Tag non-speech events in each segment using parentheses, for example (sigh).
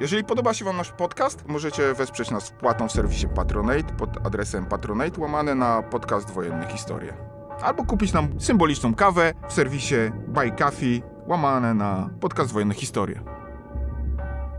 Jeżeli podoba się Wam nasz podcast, możecie wesprzeć nas wpłatą w serwisie Patronate pod adresem patronate łamane na podcast Wojenne Historie. Albo kupić nam symboliczną kawę w serwisie Buy Coffee łamane na podcast Wojenne Historie.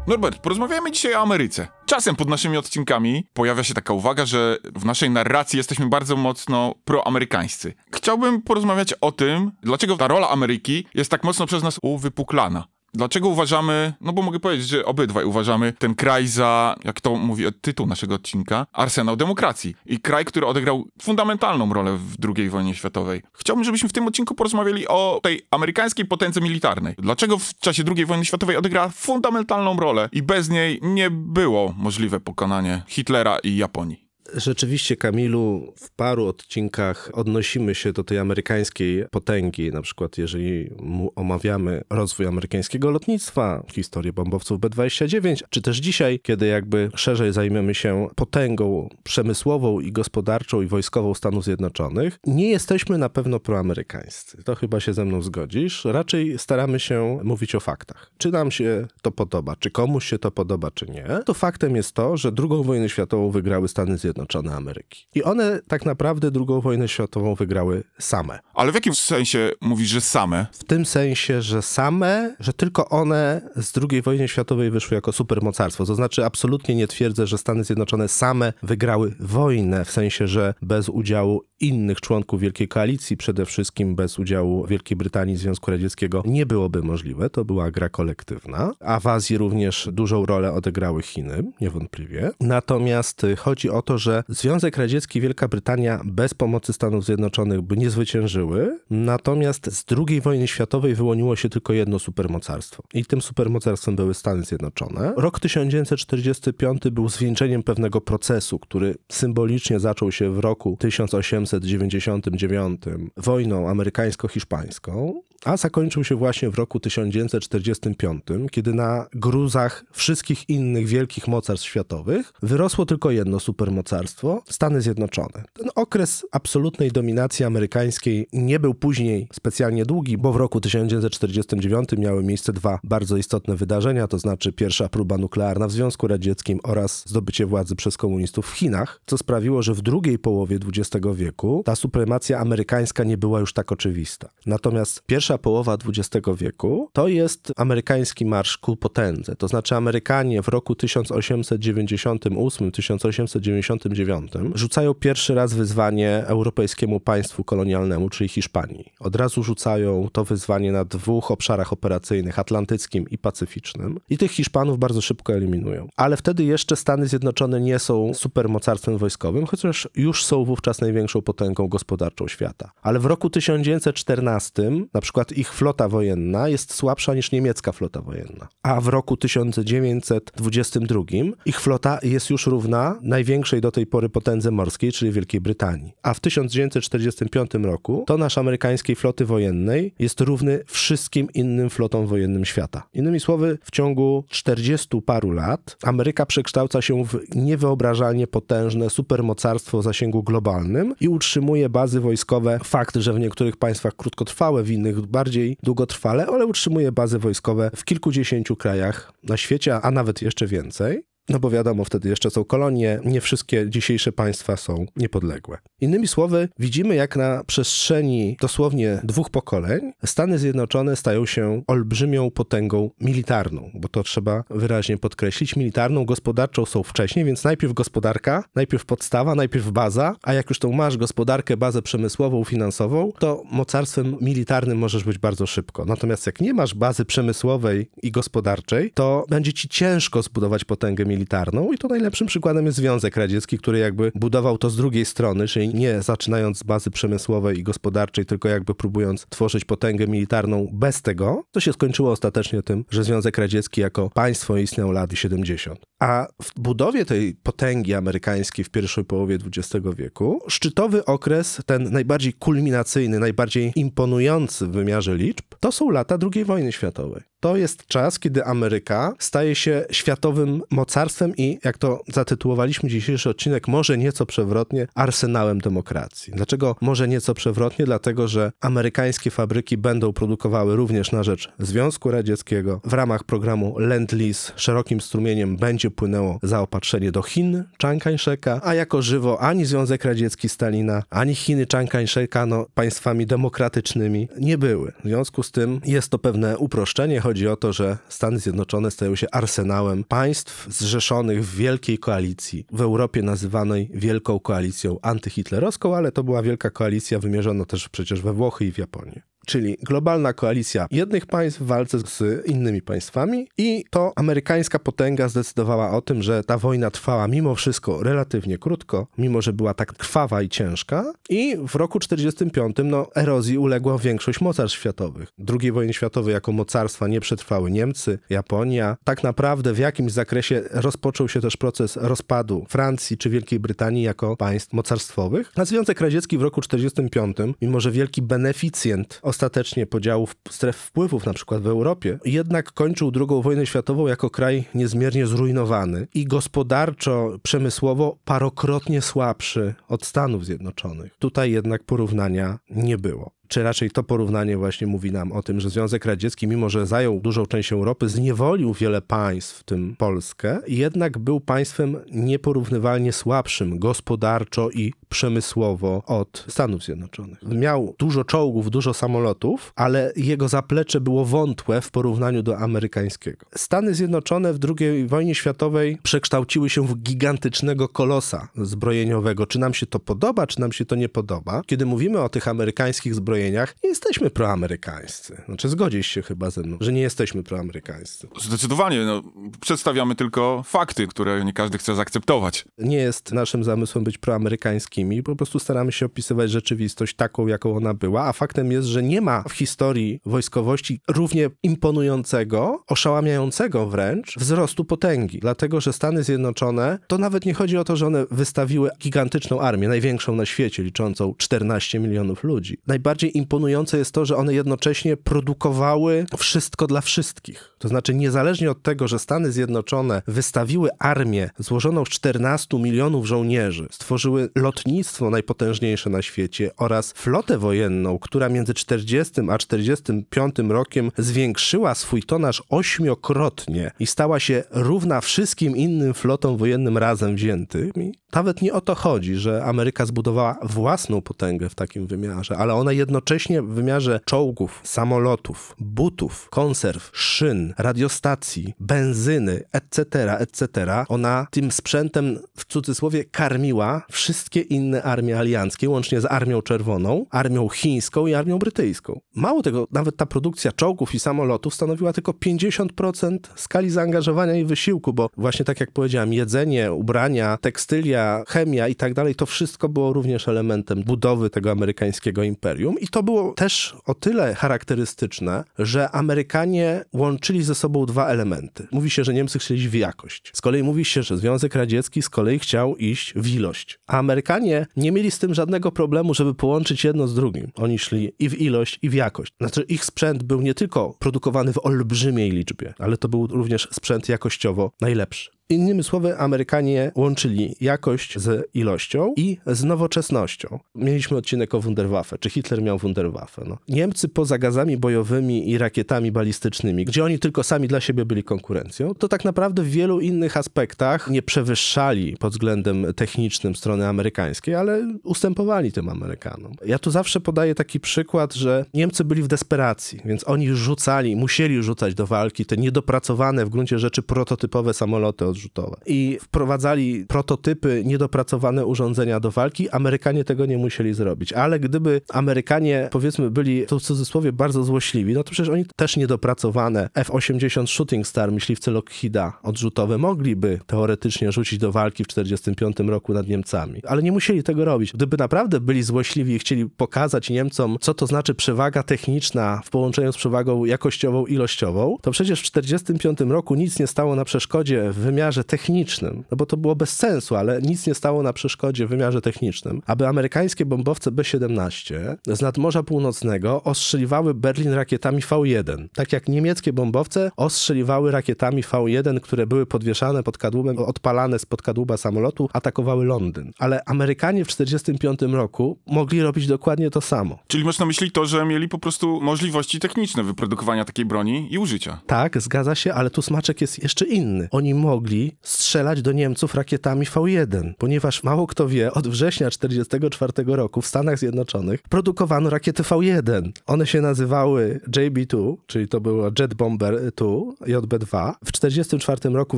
Norbert, porozmawiamy dzisiaj o Ameryce. Czasem pod naszymi odcinkami pojawia się taka uwaga, że w naszej narracji jesteśmy bardzo mocno proamerykańscy. Chciałbym porozmawiać o tym, dlaczego ta rola Ameryki jest tak mocno przez nas uwypuklana. Dlaczego uważamy, no bo mogę powiedzieć, że obydwaj uważamy ten kraj za, jak to mówi tytuł naszego odcinka, arsenał demokracji. I kraj, który odegrał fundamentalną rolę w II wojnie światowej. Chciałbym, żebyśmy w tym odcinku porozmawiali o tej amerykańskiej potędze militarnej. Dlaczego w czasie II wojny światowej odegrała fundamentalną rolę i bez niej nie było możliwe pokonanie Hitlera i Japonii. Rzeczywiście, Kamilu, w paru odcinkach odnosimy się do tej amerykańskiej potęgi. Na przykład, jeżeli omawiamy rozwój amerykańskiego lotnictwa, historię bombowców B-29, czy też dzisiaj, kiedy jakby szerzej zajmiemy się potęgą przemysłową i gospodarczą i wojskową Stanów Zjednoczonych, nie jesteśmy na pewno proamerykańscy. To chyba się ze mną zgodzisz. Raczej staramy się mówić o faktach. Czy nam się to podoba, czy komuś się to podoba, czy nie, to faktem jest to, że II wojnę światową wygrały Stany Zjednoczone. Zjednoczone Ameryki. I one tak naprawdę II wojnę światową wygrały same. Ale w jakim sensie mówisz, że same? W tym sensie, że same, że tylko one z II wojny światowej wyszły jako supermocarstwo. To znaczy absolutnie nie twierdzę, że Stany Zjednoczone same wygrały wojnę, w sensie, że bez udziału innych członków Wielkiej Koalicji, przede wszystkim bez udziału Wielkiej Brytanii i Związku Radzieckiego, nie byłoby możliwe. To była gra kolektywna. A w Azji również dużą rolę odegrały Chiny, niewątpliwie. Natomiast chodzi o to, że Związek Radziecki i Wielka Brytania bez pomocy Stanów Zjednoczonych by nie zwyciężyły, natomiast z II wojny światowej wyłoniło się tylko jedno supermocarstwo. I tym supermocarstwem były Stany Zjednoczone. Rok 1945 był zwieńczeniem pewnego procesu, który symbolicznie zaczął się w roku 1899 wojną amerykańsko-hiszpańską, a zakończył się właśnie w roku 1945, kiedy na gruzach wszystkich innych wielkich mocarstw światowych wyrosło tylko jedno supermocarstwo Stany Zjednoczone. Ten okres absolutnej dominacji amerykańskiej nie był później specjalnie długi, bo w roku 1949 miały miejsce dwa bardzo istotne wydarzenia, to znaczy pierwsza próba nuklearna w Związku Radzieckim oraz zdobycie władzy przez komunistów w Chinach, co sprawiło, że w drugiej połowie XX wieku ta supremacja amerykańska nie była już tak oczywista. Natomiast pierwsza połowa XX wieku to jest amerykański marsz ku potędze. To znaczy Amerykanie w roku 1898-1899 rzucają pierwszy raz wyzwanie europejskiemu państwu kolonialnemu, czyli Hiszpanii. Od razu rzucają to wyzwanie na dwóch obszarach operacyjnych, atlantyckim i pacyficznym. I tych Hiszpanów bardzo szybko eliminują. Ale wtedy jeszcze Stany Zjednoczone nie są supermocarstwem wojskowym, chociaż już są wówczas największą potęgą gospodarczą świata. Ale w roku 1914 na przykład ich flota wojenna jest słabsza niż niemiecka flota wojenna. A w roku 1922 ich flota jest już równa największej do tej pory potędze morskiej, czyli Wielkiej Brytanii. A w 1945 roku tonaż amerykańskiej floty wojennej jest równy wszystkim innym flotom wojennym świata. Innymi słowy, w ciągu 40 paru lat Ameryka przekształca się w niewyobrażalnie potężne supermocarstwo o zasięgu globalnym i utrzymuje bazy wojskowe. Fakt, że w niektórych państwach krótkotrwałe, w innych bardziej długotrwale, ale utrzymuje bazy wojskowe w kilkudziesięciu krajach na świecie, a nawet jeszcze więcej. No bo wiadomo, wtedy jeszcze są kolonie, nie wszystkie dzisiejsze państwa są niepodległe. Innymi słowy, widzimy jak na przestrzeni dosłownie dwóch pokoleń Stany Zjednoczone stają się olbrzymią potęgą militarną, bo to trzeba wyraźnie podkreślić. Militarną, gospodarczą są wcześniej, więc najpierw gospodarka, najpierw podstawa, najpierw baza, a jak już tą masz gospodarkę, bazę przemysłową, finansową, to mocarstwem militarnym możesz być bardzo szybko. Natomiast jak nie masz bazy przemysłowej i gospodarczej, to będzie ci ciężko zbudować potęgę militarną militarną i to najlepszym przykładem jest Związek Radziecki, który jakby budował to z drugiej strony, czyli nie zaczynając z bazy przemysłowej i gospodarczej, tylko jakby próbując tworzyć potęgę militarną bez tego, to się skończyło ostatecznie tym, że Związek Radziecki jako państwo istniał lat 70. A w budowie tej potęgi amerykańskiej w pierwszej połowie XX wieku, szczytowy okres, ten najbardziej kulminacyjny, najbardziej imponujący w wymiarze liczb, to są lata II wojny światowej. To jest czas, kiedy Ameryka staje się światowym mocarstwem i, jak to zatytułowaliśmy dzisiejszy odcinek, może nieco przewrotnie, arsenałem demokracji. Dlaczego może nieco przewrotnie? Dlatego, że amerykańskie fabryki będą produkowały również na rzecz Związku Radzieckiego. W ramach programu Lend-Lease szerokim strumieniem będzie płynęło zaopatrzenie do Chin Chiang Kai-sheka, a jako żywo ani Związek Radziecki Stalina, ani Chiny Chiang Kai-sheka no, państwami demokratycznymi nie były. W związku z tym jest to pewne uproszczenie. Chodzi o to, że Stany Zjednoczone stają się arsenałem państw zrzeszonych w wielkiej koalicji, w Europie nazywanej Wielką Koalicją Antyhitlerowską, ale to była wielka koalicja wymierzona też przecież we Włochy i w Japonię czyli globalna koalicja jednych państw w walce z innymi państwami i to amerykańska potęga zdecydowała o tym, że ta wojna trwała mimo wszystko relatywnie krótko, mimo że była tak krwawa i ciężka i w roku 45 no, erozji uległa większość mocarstw światowych. II wojny światowej jako mocarstwa nie przetrwały Niemcy, Japonia. Tak naprawdę w jakimś zakresie rozpoczął się też proces rozpadu Francji czy Wielkiej Brytanii jako państw mocarstwowych. A Związek Radziecki w roku 45, mimo że wielki beneficjent ostatecznie podziałów stref wpływów, na przykład w Europie, jednak kończył II wojnę światową jako kraj niezmiernie zrujnowany i gospodarczo, przemysłowo parokrotnie słabszy od Stanów Zjednoczonych. Tutaj jednak porównania nie było czy raczej to porównanie właśnie mówi nam o tym, że Związek Radziecki, mimo że zajął dużą część Europy, zniewolił wiele państw, w tym Polskę, jednak był państwem nieporównywalnie słabszym gospodarczo i przemysłowo od Stanów Zjednoczonych. Miał dużo czołgów, dużo samolotów, ale jego zaplecze było wątłe w porównaniu do amerykańskiego. Stany Zjednoczone w II wojnie światowej przekształciły się w gigantycznego kolosa zbrojeniowego. Czy nam się to podoba, czy nam się to nie podoba? Kiedy mówimy o tych amerykańskich zbrojeniach, nie jesteśmy proamerykańscy. Znaczy zgodzisz się chyba ze mną, że nie jesteśmy proamerykańscy. Zdecydowanie, no, przedstawiamy tylko fakty, które nie każdy chce zaakceptować. Nie jest naszym zamysłem być proamerykańskimi, po prostu staramy się opisywać rzeczywistość taką, jaką ona była, a faktem jest, że nie ma w historii wojskowości równie imponującego, oszałamiającego wręcz wzrostu potęgi. Dlatego, że Stany Zjednoczone, to nawet nie chodzi o to, że one wystawiły gigantyczną armię, największą na świecie, liczącą 14 milionów ludzi. Najbardziej imponujące jest to, że one jednocześnie produkowały wszystko dla wszystkich. To znaczy, niezależnie od tego, że Stany Zjednoczone wystawiły armię złożoną z 14 milionów żołnierzy, stworzyły lotnictwo najpotężniejsze na świecie oraz flotę wojenną, która między 40 a 45 rokiem zwiększyła swój tonaż ośmiokrotnie i stała się równa wszystkim innym flotom wojennym razem wziętymi. Nawet nie o to chodzi, że Ameryka zbudowała własną potęgę w takim wymiarze, ale ona jednocześnie w wymiarze czołgów, samolotów, butów, konserw, szyn, radiostacji, benzyny, etc., etc., ona tym sprzętem w cudzysłowie karmiła wszystkie inne armie alianckie, łącznie z Armią Czerwoną, Armią Chińską i Armią Brytyjską. Mało tego, nawet ta produkcja czołgów i samolotów stanowiła tylko 50% skali zaangażowania i wysiłku, bo właśnie tak jak powiedziałem, jedzenie, ubrania, tekstylia, chemia i tak dalej, to wszystko było również elementem budowy tego amerykańskiego imperium i to było też o tyle charakterystyczne, że Amerykanie łączyli ze sobą dwa elementy. Mówi się, że Niemcy chcieli w jakość. Z kolei mówi się, że Związek Radziecki z kolei chciał iść w ilość. A Amerykanie nie mieli z tym żadnego problemu, żeby połączyć jedno z drugim. Oni szli i w ilość, i w jakość. Znaczy ich sprzęt był nie tylko produkowany w olbrzymiej liczbie, ale to był również sprzęt jakościowo najlepszy. Innymi słowy, Amerykanie łączyli jakość z ilością i z nowoczesnością. Mieliśmy odcinek o Wunderwaffe. Czy Hitler miał Wunderwaffe? No. Niemcy poza gazami bojowymi i rakietami balistycznymi, gdzie oni tylko sami dla siebie byli konkurencją, to tak naprawdę w wielu innych aspektach nie przewyższali pod względem technicznym strony amerykańskiej, ale ustępowali tym Amerykanom. Ja tu zawsze podaję taki przykład, że Niemcy byli w desperacji, więc oni rzucali, musieli rzucać do walki te niedopracowane w gruncie rzeczy prototypowe samoloty od odrzutowe. I wprowadzali prototypy, niedopracowane urządzenia do walki. Amerykanie tego nie musieli zrobić. Ale gdyby Amerykanie, powiedzmy, byli to w cudzysłowie bardzo złośliwi, no to przecież oni też niedopracowane F-80 Shooting Star, myśliwce Lockheeda odrzutowe, mogliby teoretycznie rzucić do walki w 1945 roku nad Niemcami. Ale nie musieli tego robić. Gdyby naprawdę byli złośliwi i chcieli pokazać Niemcom, co to znaczy przewaga techniczna w połączeniu z przewagą jakościową, ilościową, to przecież w 1945 roku nic nie stało na przeszkodzie w wymiarze technicznym, no bo to było bez sensu, ale nic nie stało na przeszkodzie w wymiarze technicznym, aby amerykańskie bombowce B-17 z nadmorza północnego ostrzeliwały Berlin rakietami V1, tak jak niemieckie bombowce ostrzeliwały rakietami V1, które były podwieszane pod kadłubem, odpalane spod kadłuba samolotu, atakowały Londyn. Ale Amerykanie w 1945 roku mogli robić dokładnie to samo. Czyli masz na myśli to, że mieli po prostu możliwości techniczne wyprodukowania takiej broni i użycia. Tak, zgadza się, ale tu smaczek jest jeszcze inny. Oni mogli strzelać do Niemców rakietami V1, ponieważ mało kto wie, od września 1944 roku w Stanach Zjednoczonych produkowano rakiety V1. One się nazywały JB-2, czyli to było Jet Bomber 2, JB-2. W 1944 roku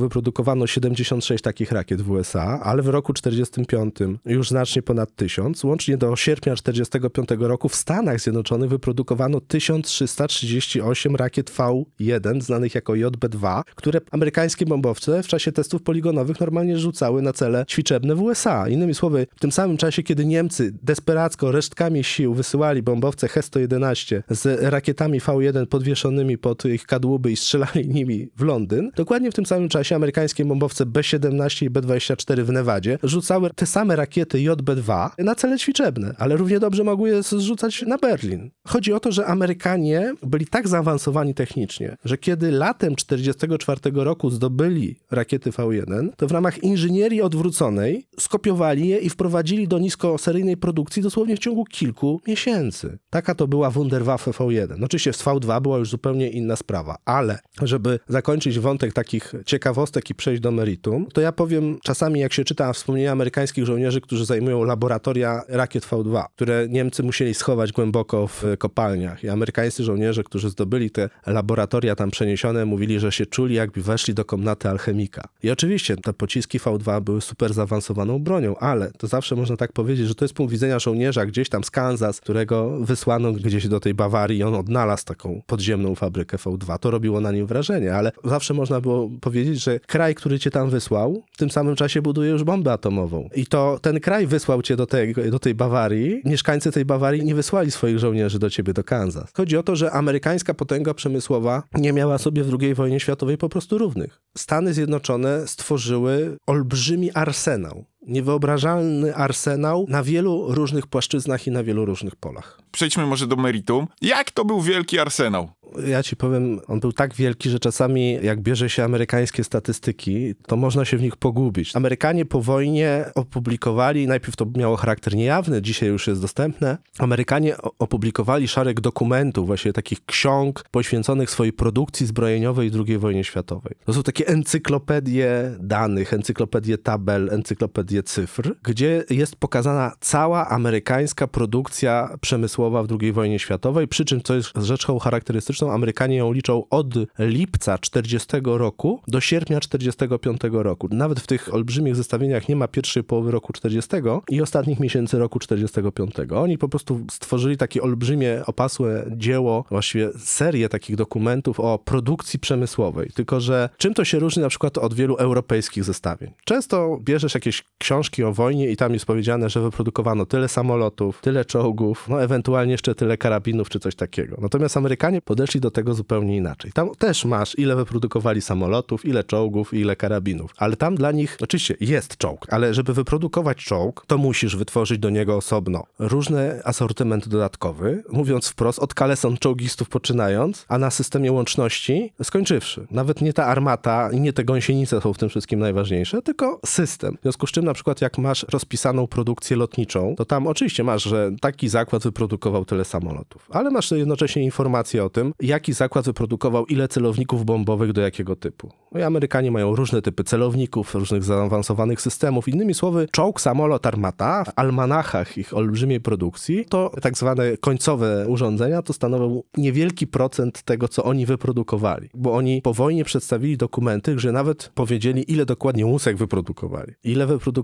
wyprodukowano 76 takich rakiet w USA, ale w roku 1945 już znacznie ponad 1000. Łącznie do sierpnia 1945 roku w Stanach Zjednoczonych wyprodukowano 1338 rakiet V1, znanych jako JB-2, które amerykańskie bombowce w czasie testów poligonowych normalnie rzucały na cele ćwiczebne w USA. Innymi słowy, w tym samym czasie, kiedy Niemcy desperacko resztkami sił wysyłali bombowce He-111 z rakietami V1 podwieszonymi pod ich kadłuby i strzelali nimi w Londyn, dokładnie w tym samym czasie amerykańskie bombowce B-17 i B-24 w Nevadzie rzucały te same rakiety JB-2 na cele ćwiczebne, ale równie dobrze mogły je zrzucać na Berlin. Chodzi o to, że Amerykanie byli tak zaawansowani technicznie, że kiedy latem 1944 roku zdobyli rakiety V1, to w ramach inżynierii odwróconej skopiowali je i wprowadzili do niskoseryjnej produkcji dosłownie w ciągu kilku miesięcy. Taka to była Wunderwaffe V1. No oczywiście z V2 była już zupełnie inna sprawa, ale żeby zakończyć wątek takich ciekawostek i przejść do meritum, to ja powiem czasami, jak się czyta wspomnienia amerykańskich żołnierzy, którzy zajmują laboratoria rakiet V2, które Niemcy musieli schować głęboko w kopalniach. I amerykańscy żołnierze, którzy zdobyli te laboratoria tam przeniesione, mówili, że się czuli, jakby weszli do komnaty alchemika. I oczywiście te pociski V2 były super zaawansowaną bronią, ale to zawsze można tak powiedzieć, że to jest punkt widzenia żołnierza gdzieś tam z Kansas, którego wysłano gdzieś do tej Bawarii i on odnalazł taką podziemną fabrykę V2. To robiło na nim wrażenie, ale zawsze można było powiedzieć, że kraj, który cię tam wysłał, w tym samym czasie buduje już bombę atomową. I to ten kraj wysłał cię do tej, do tej Bawarii. Mieszkańcy tej Bawarii nie wysłali swoich żołnierzy do ciebie do Kansas. Chodzi o to, że amerykańska potęga przemysłowa nie miała sobie w II wojnie światowej po prostu równych. Stany Zjednoczone stworzyły olbrzymi arsenał niewyobrażalny arsenał na wielu różnych płaszczyznach i na wielu różnych polach. Przejdźmy może do meritum. Jak to był wielki arsenał? Ja ci powiem, on był tak wielki, że czasami jak bierze się amerykańskie statystyki, to można się w nich pogubić. Amerykanie po wojnie opublikowali, najpierw to miało charakter niejawny, dzisiaj już jest dostępne. Amerykanie opublikowali szereg dokumentów, właśnie takich ksiąg poświęconych swojej produkcji zbrojeniowej w II wojnie światowej. To są takie encyklopedie danych, encyklopedie tabel, encyklopedie cyfr, gdzie jest pokazana cała amerykańska produkcja przemysłowa w II wojnie światowej, przy czym, co jest rzeczą charakterystyczną, Amerykanie ją liczą od lipca 40 roku do sierpnia 45 roku. Nawet w tych olbrzymich zestawieniach nie ma pierwszej połowy roku 40 i ostatnich miesięcy roku 45. Oni po prostu stworzyli takie olbrzymie, opasłe dzieło, właściwie serię takich dokumentów o produkcji przemysłowej. Tylko, że czym to się różni na przykład od wielu europejskich zestawień? Często bierzesz jakieś książki o wojnie i tam jest powiedziane, że wyprodukowano tyle samolotów, tyle czołgów, no ewentualnie jeszcze tyle karabinów czy coś takiego. Natomiast Amerykanie podeszli do tego zupełnie inaczej. Tam też masz, ile wyprodukowali samolotów, ile czołgów ile karabinów. Ale tam dla nich, oczywiście jest czołg, ale żeby wyprodukować czołg, to musisz wytworzyć do niego osobno różny asortyment dodatkowy, mówiąc wprost, od kaleson czołgistów poczynając, a na systemie łączności skończywszy. Nawet nie ta armata i nie te gąsienice są w tym wszystkim najważniejsze, tylko system. W związku z czym na przykład jak masz rozpisaną produkcję lotniczą, to tam oczywiście masz, że taki zakład wyprodukował tyle samolotów, ale masz jednocześnie informacje o tym, jaki zakład wyprodukował ile celowników bombowych do jakiego typu. No i Amerykanie mają różne typy celowników, różnych zaawansowanych systemów. Innymi słowy, czołg, samolot, armata w almanachach ich olbrzymiej produkcji, to tak zwane końcowe urządzenia, to stanowią niewielki procent tego, co oni wyprodukowali. Bo oni po wojnie przedstawili dokumenty, że nawet powiedzieli, ile dokładnie łusek wyprodukowali. Ile wyprodukowali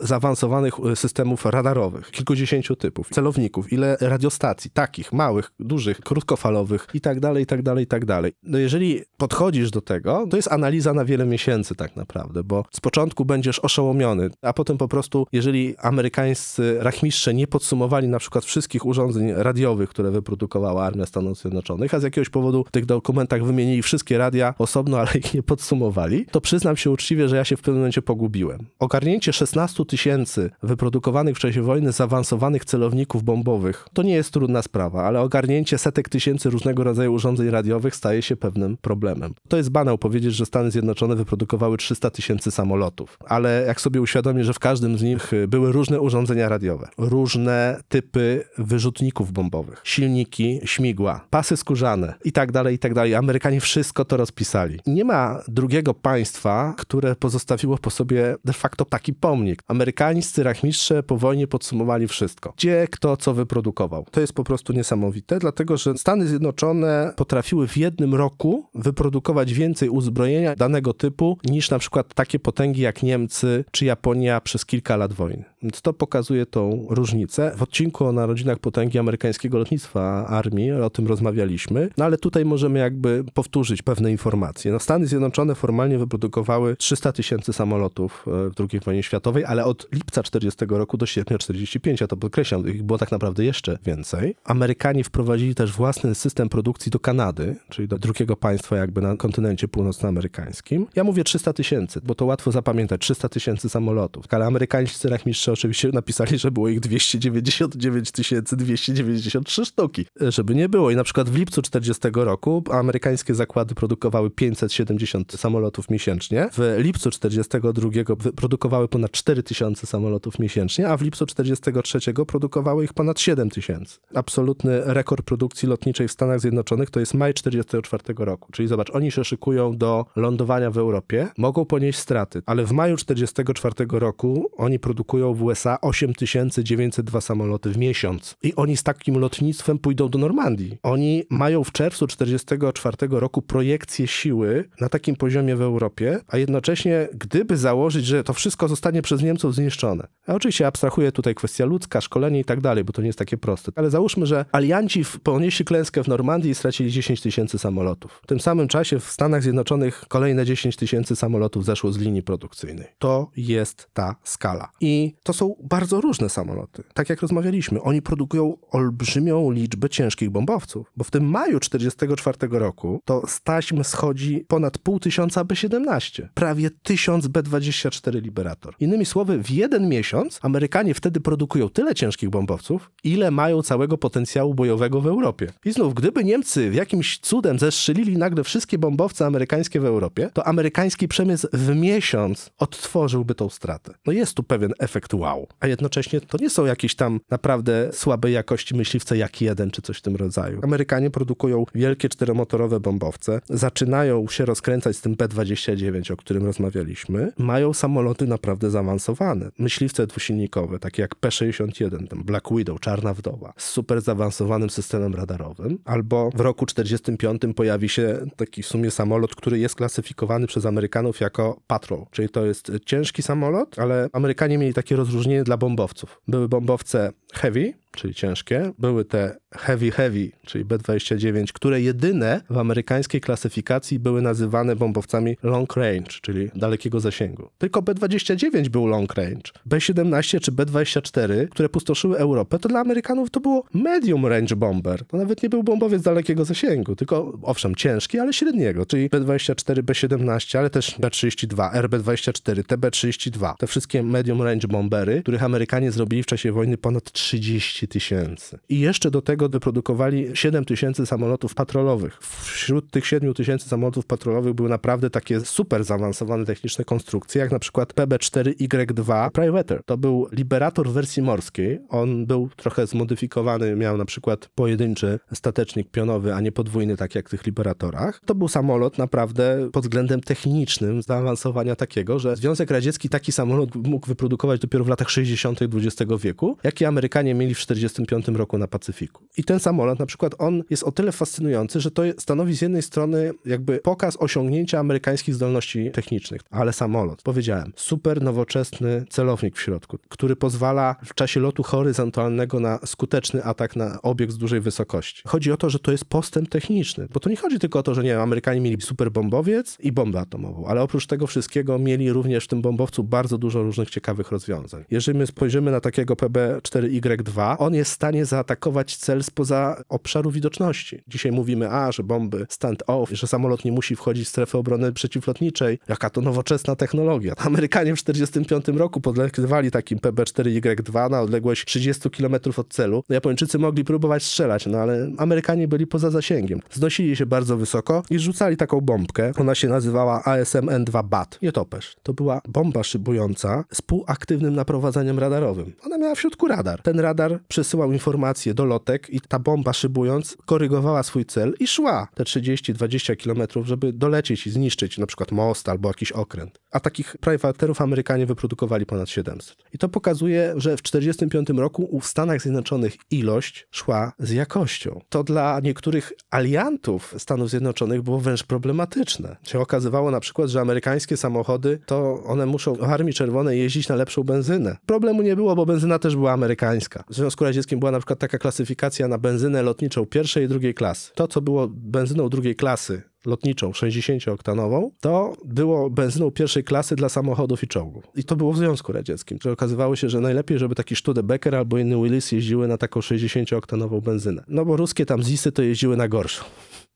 zaawansowanych y, systemów radarowych, kilkudziesięciu typów, celowników, ile radiostacji, takich, małych, dużych, krótkofalowych i tak dalej, i tak dalej, i tak dalej. No jeżeli podchodzisz do tego, to jest analiza na wiele miesięcy tak naprawdę, bo z początku będziesz oszołomiony, a potem po prostu, jeżeli amerykańscy rachmistrze nie podsumowali na przykład wszystkich urządzeń radiowych, które wyprodukowała Armia Stanów Zjednoczonych, a z jakiegoś powodu w tych dokumentach wymienili wszystkie radia osobno, ale ich nie podsumowali, to przyznam się uczciwie, że ja się w pewnym momencie pogubiłem. Ogarnięcie 16 tysięcy wyprodukowanych w czasie wojny zaawansowanych celowników bombowych to nie jest trudna sprawa, ale ogarnięcie setek tysięcy różnego rodzaju urządzeń radiowych staje się pewnym problemem. To jest banał powiedzieć, że Stany Zjednoczone wyprodukowały 300 tysięcy samolotów, ale jak sobie uświadomię, że w każdym z nich były różne urządzenia radiowe, różne typy wyrzutników bombowych, silniki, śmigła, pasy skórzane i tak dalej, i tak dalej. Amerykanie wszystko to rozpisali. Nie ma drugiego państwa, które pozostawiło po sobie de facto taki pomnik. Amerykańscy rachmistrze po wojnie podsumowali wszystko. Gdzie, kto, co wyprodukował. To jest po prostu niesamowite, dlatego że Stany Zjednoczone potrafiły w jednym roku wyprodukować więcej uzbrojenia danego typu niż na przykład takie potęgi jak Niemcy czy Japonia przez kilka lat wojny. Więc to pokazuje tą różnicę. W odcinku o narodzinach potęgi amerykańskiego lotnictwa armii o tym rozmawialiśmy, no ale tutaj możemy jakby powtórzyć pewne informacje. No Stany Zjednoczone formalnie wyprodukowały 300 tysięcy samolotów e, w II wojnie światowej, ale od lipca 40 roku do sierpnia 45, ja to podkreślam, ich było tak naprawdę jeszcze więcej. Amerykanie wprowadzili też własny system produkcji do Kanady, czyli do drugiego państwa jakby na kontynencie północnoamerykańskim. Ja mówię 300 tysięcy, bo to łatwo zapamiętać, 300 tysięcy samolotów. Ale amerykańscy rachmistrze oczywiście napisali, że było ich 299 293 sztuki, żeby nie było. I na przykład w lipcu 40 roku amerykańskie zakłady produkowały 570 samolotów miesięcznie. W lipcu 42 produkowały ponad 4000 samolotów miesięcznie, a w lipcu 43 produkowały ich ponad 7000. Absolutny rekord produkcji lotniczej w Stanach Zjednoczonych to jest maj 44 roku. Czyli zobacz, oni się szykują do lądowania w Europie, mogą ponieść straty, ale w maju 44 roku oni produkują w USA 8902 samoloty w miesiąc. I oni z takim lotnictwem pójdą do Normandii. Oni mają w czerwcu 44 roku projekcję siły na takim poziomie w Europie, a jednocześnie gdyby założyć, że to wszystko zostanie przez Niemców zniszczone. A oczywiście abstrahuję tutaj kwestia ludzka, szkolenie i tak dalej, bo to nie jest takie proste. Ale załóżmy, że alianci ponieśli klęskę w Normandii i stracili 10 tysięcy samolotów. W tym samym czasie w Stanach Zjednoczonych kolejne 10 tysięcy samolotów zeszło z linii produkcyjnej. To jest ta skala. I to są bardzo różne samoloty. Tak jak rozmawialiśmy, oni produkują olbrzymią liczbę ciężkich bombowców, bo w tym maju 1944 roku to z taśm schodzi ponad pół tysiąca B-17, prawie tysiąc B-24 Liberator. Innymi słowy, w jeden miesiąc Amerykanie wtedy produkują tyle ciężkich bombowców, ile mają całego potencjału bojowego w Europie. I znów, gdyby Niemcy w jakimś cudem zestrzelili nagle wszystkie bombowce amerykańskie w Europie, to amerykański przemysł w miesiąc odtworzyłby tą stratę. No jest tu pewien efekt wow. A jednocześnie to nie są jakieś tam naprawdę słabej jakości myśliwce jak jeden czy coś w tym rodzaju. Amerykanie produkują wielkie czteromotorowe bombowce, zaczynają się rozkręcać z tym B-29, o którym rozmawialiśmy. Mają samoloty naprawdę zaawansowane. Myśliwce dwusilnikowe, takie jak P-61, tam Black Widow, Czarna Wdowa, z super zaawansowanym systemem radarowym. Albo w roku 45 pojawi się taki w sumie samolot, który jest klasyfikowany przez Amerykanów jako Patrol, czyli to jest ciężki samolot, ale Amerykanie mieli takie rozróżnienie dla bombowców. Były bombowce heavy, czyli ciężkie. Były te heavy heavy, czyli B-29, które jedyne w amerykańskiej klasyfikacji były nazywane bombowcami long range, czyli dalekiego zasięgu. Tylko B-29 był long range. B-17 czy B-24, które pustoszyły Europę, to dla Amerykanów to było medium range bomber. To nawet nie był bombowiec dalekiego zasięgu, tylko owszem ciężki, ale średniego, czyli B-24, B-17, ale też B-32, RB-24, TB-32. Te wszystkie medium range bombery, których Amerykanie zrobili w czasie wojny ponad 30 tysięcy. I jeszcze do tego wyprodukowali 7 tysięcy samolotów patrolowych. Wśród tych 7 tysięcy samolotów patrolowych były naprawdę takie super zaawansowane techniczne konstrukcje, jak na przykład PB-4Y2 Privateer. To był Liberator wersji morskiej. On był trochę zmodyfikowany, miał na przykład pojedynczy statecznik pionowy, a nie podwójny, tak jak w tych Liberatorach. To był samolot naprawdę pod względem technicznym zaawansowania takiego, że Związek Radziecki taki samolot mógł wyprodukować dopiero w latach 60. XX wieku, jaki Amerykanie mieli w 1945 roku na Pacyfiku. I ten samolot na przykład, on jest o tyle fascynujący, że to stanowi z jednej strony jakby pokaz osiągnięcia amerykańskich zdolności technicznych, ale samolot, powiedziałem, super nowoczesny celownik w środku, który pozwala w czasie lotu horyzontalnego na skuteczny atak na obiekt z dużej wysokości. Chodzi o to, że to jest postęp techniczny, bo to nie chodzi tylko o to, że nie wiem, Amerykanie mieli super bombowiec i bombę atomową, ale oprócz tego wszystkiego mieli również w tym bombowcu bardzo dużo różnych ciekawych rozwiązań. Jeżeli my spojrzymy na takiego PB-4Y2, on jest w stanie zaatakować cel spoza obszaru widoczności. Dzisiaj mówimy, a, że bomby stand-off, że samolot nie musi wchodzić w strefę obrony przeciwlotniczej. Jaka to nowoczesna technologia. Amerykanie w 1945 roku podlekiwali takim PB-4Y2 na odległość 30 km od celu. Japończycy mogli próbować strzelać, no ale Amerykanie byli poza zasięgiem. Znosili się bardzo wysoko i rzucali taką bombkę. Ona się nazywała ASM-N2 BAT. Nietoperz. To była bomba szybująca z półaktywnym naprowadzaniem radarowym. Ona miała w środku radar. Ten radar przesyłał informacje do lotek i ta bomba szybując korygowała swój cel i szła te 30-20 km, żeby dolecieć i zniszczyć na przykład most albo jakiś okręt. A takich privaterów Amerykanie wyprodukowali ponad 700. I to pokazuje, że w 1945 roku w Stanach Zjednoczonych ilość szła z jakością. To dla niektórych aliantów Stanów Zjednoczonych było wręcz problematyczne. Się okazywało na przykład, że amerykańskie samochody to one muszą w Armii Czerwonej jeździć na lepszą benzynę. Problemu nie było, bo benzyna też była amerykańska. W Związku Radzieckim była na przykład taka klasyfikacja na benzynę lotniczą pierwszej i drugiej klasy. To, co było benzyną drugiej klasy, lotniczą 60-oktanową, to było benzyną pierwszej klasy dla samochodów i czołgów. I to było w Związku Radzieckim. Że okazywało się, że najlepiej, żeby taki Studebaker albo inny Willis jeździły na taką 60-oktanową benzynę. No bo ruskie tam ZISy to jeździły na gorszą.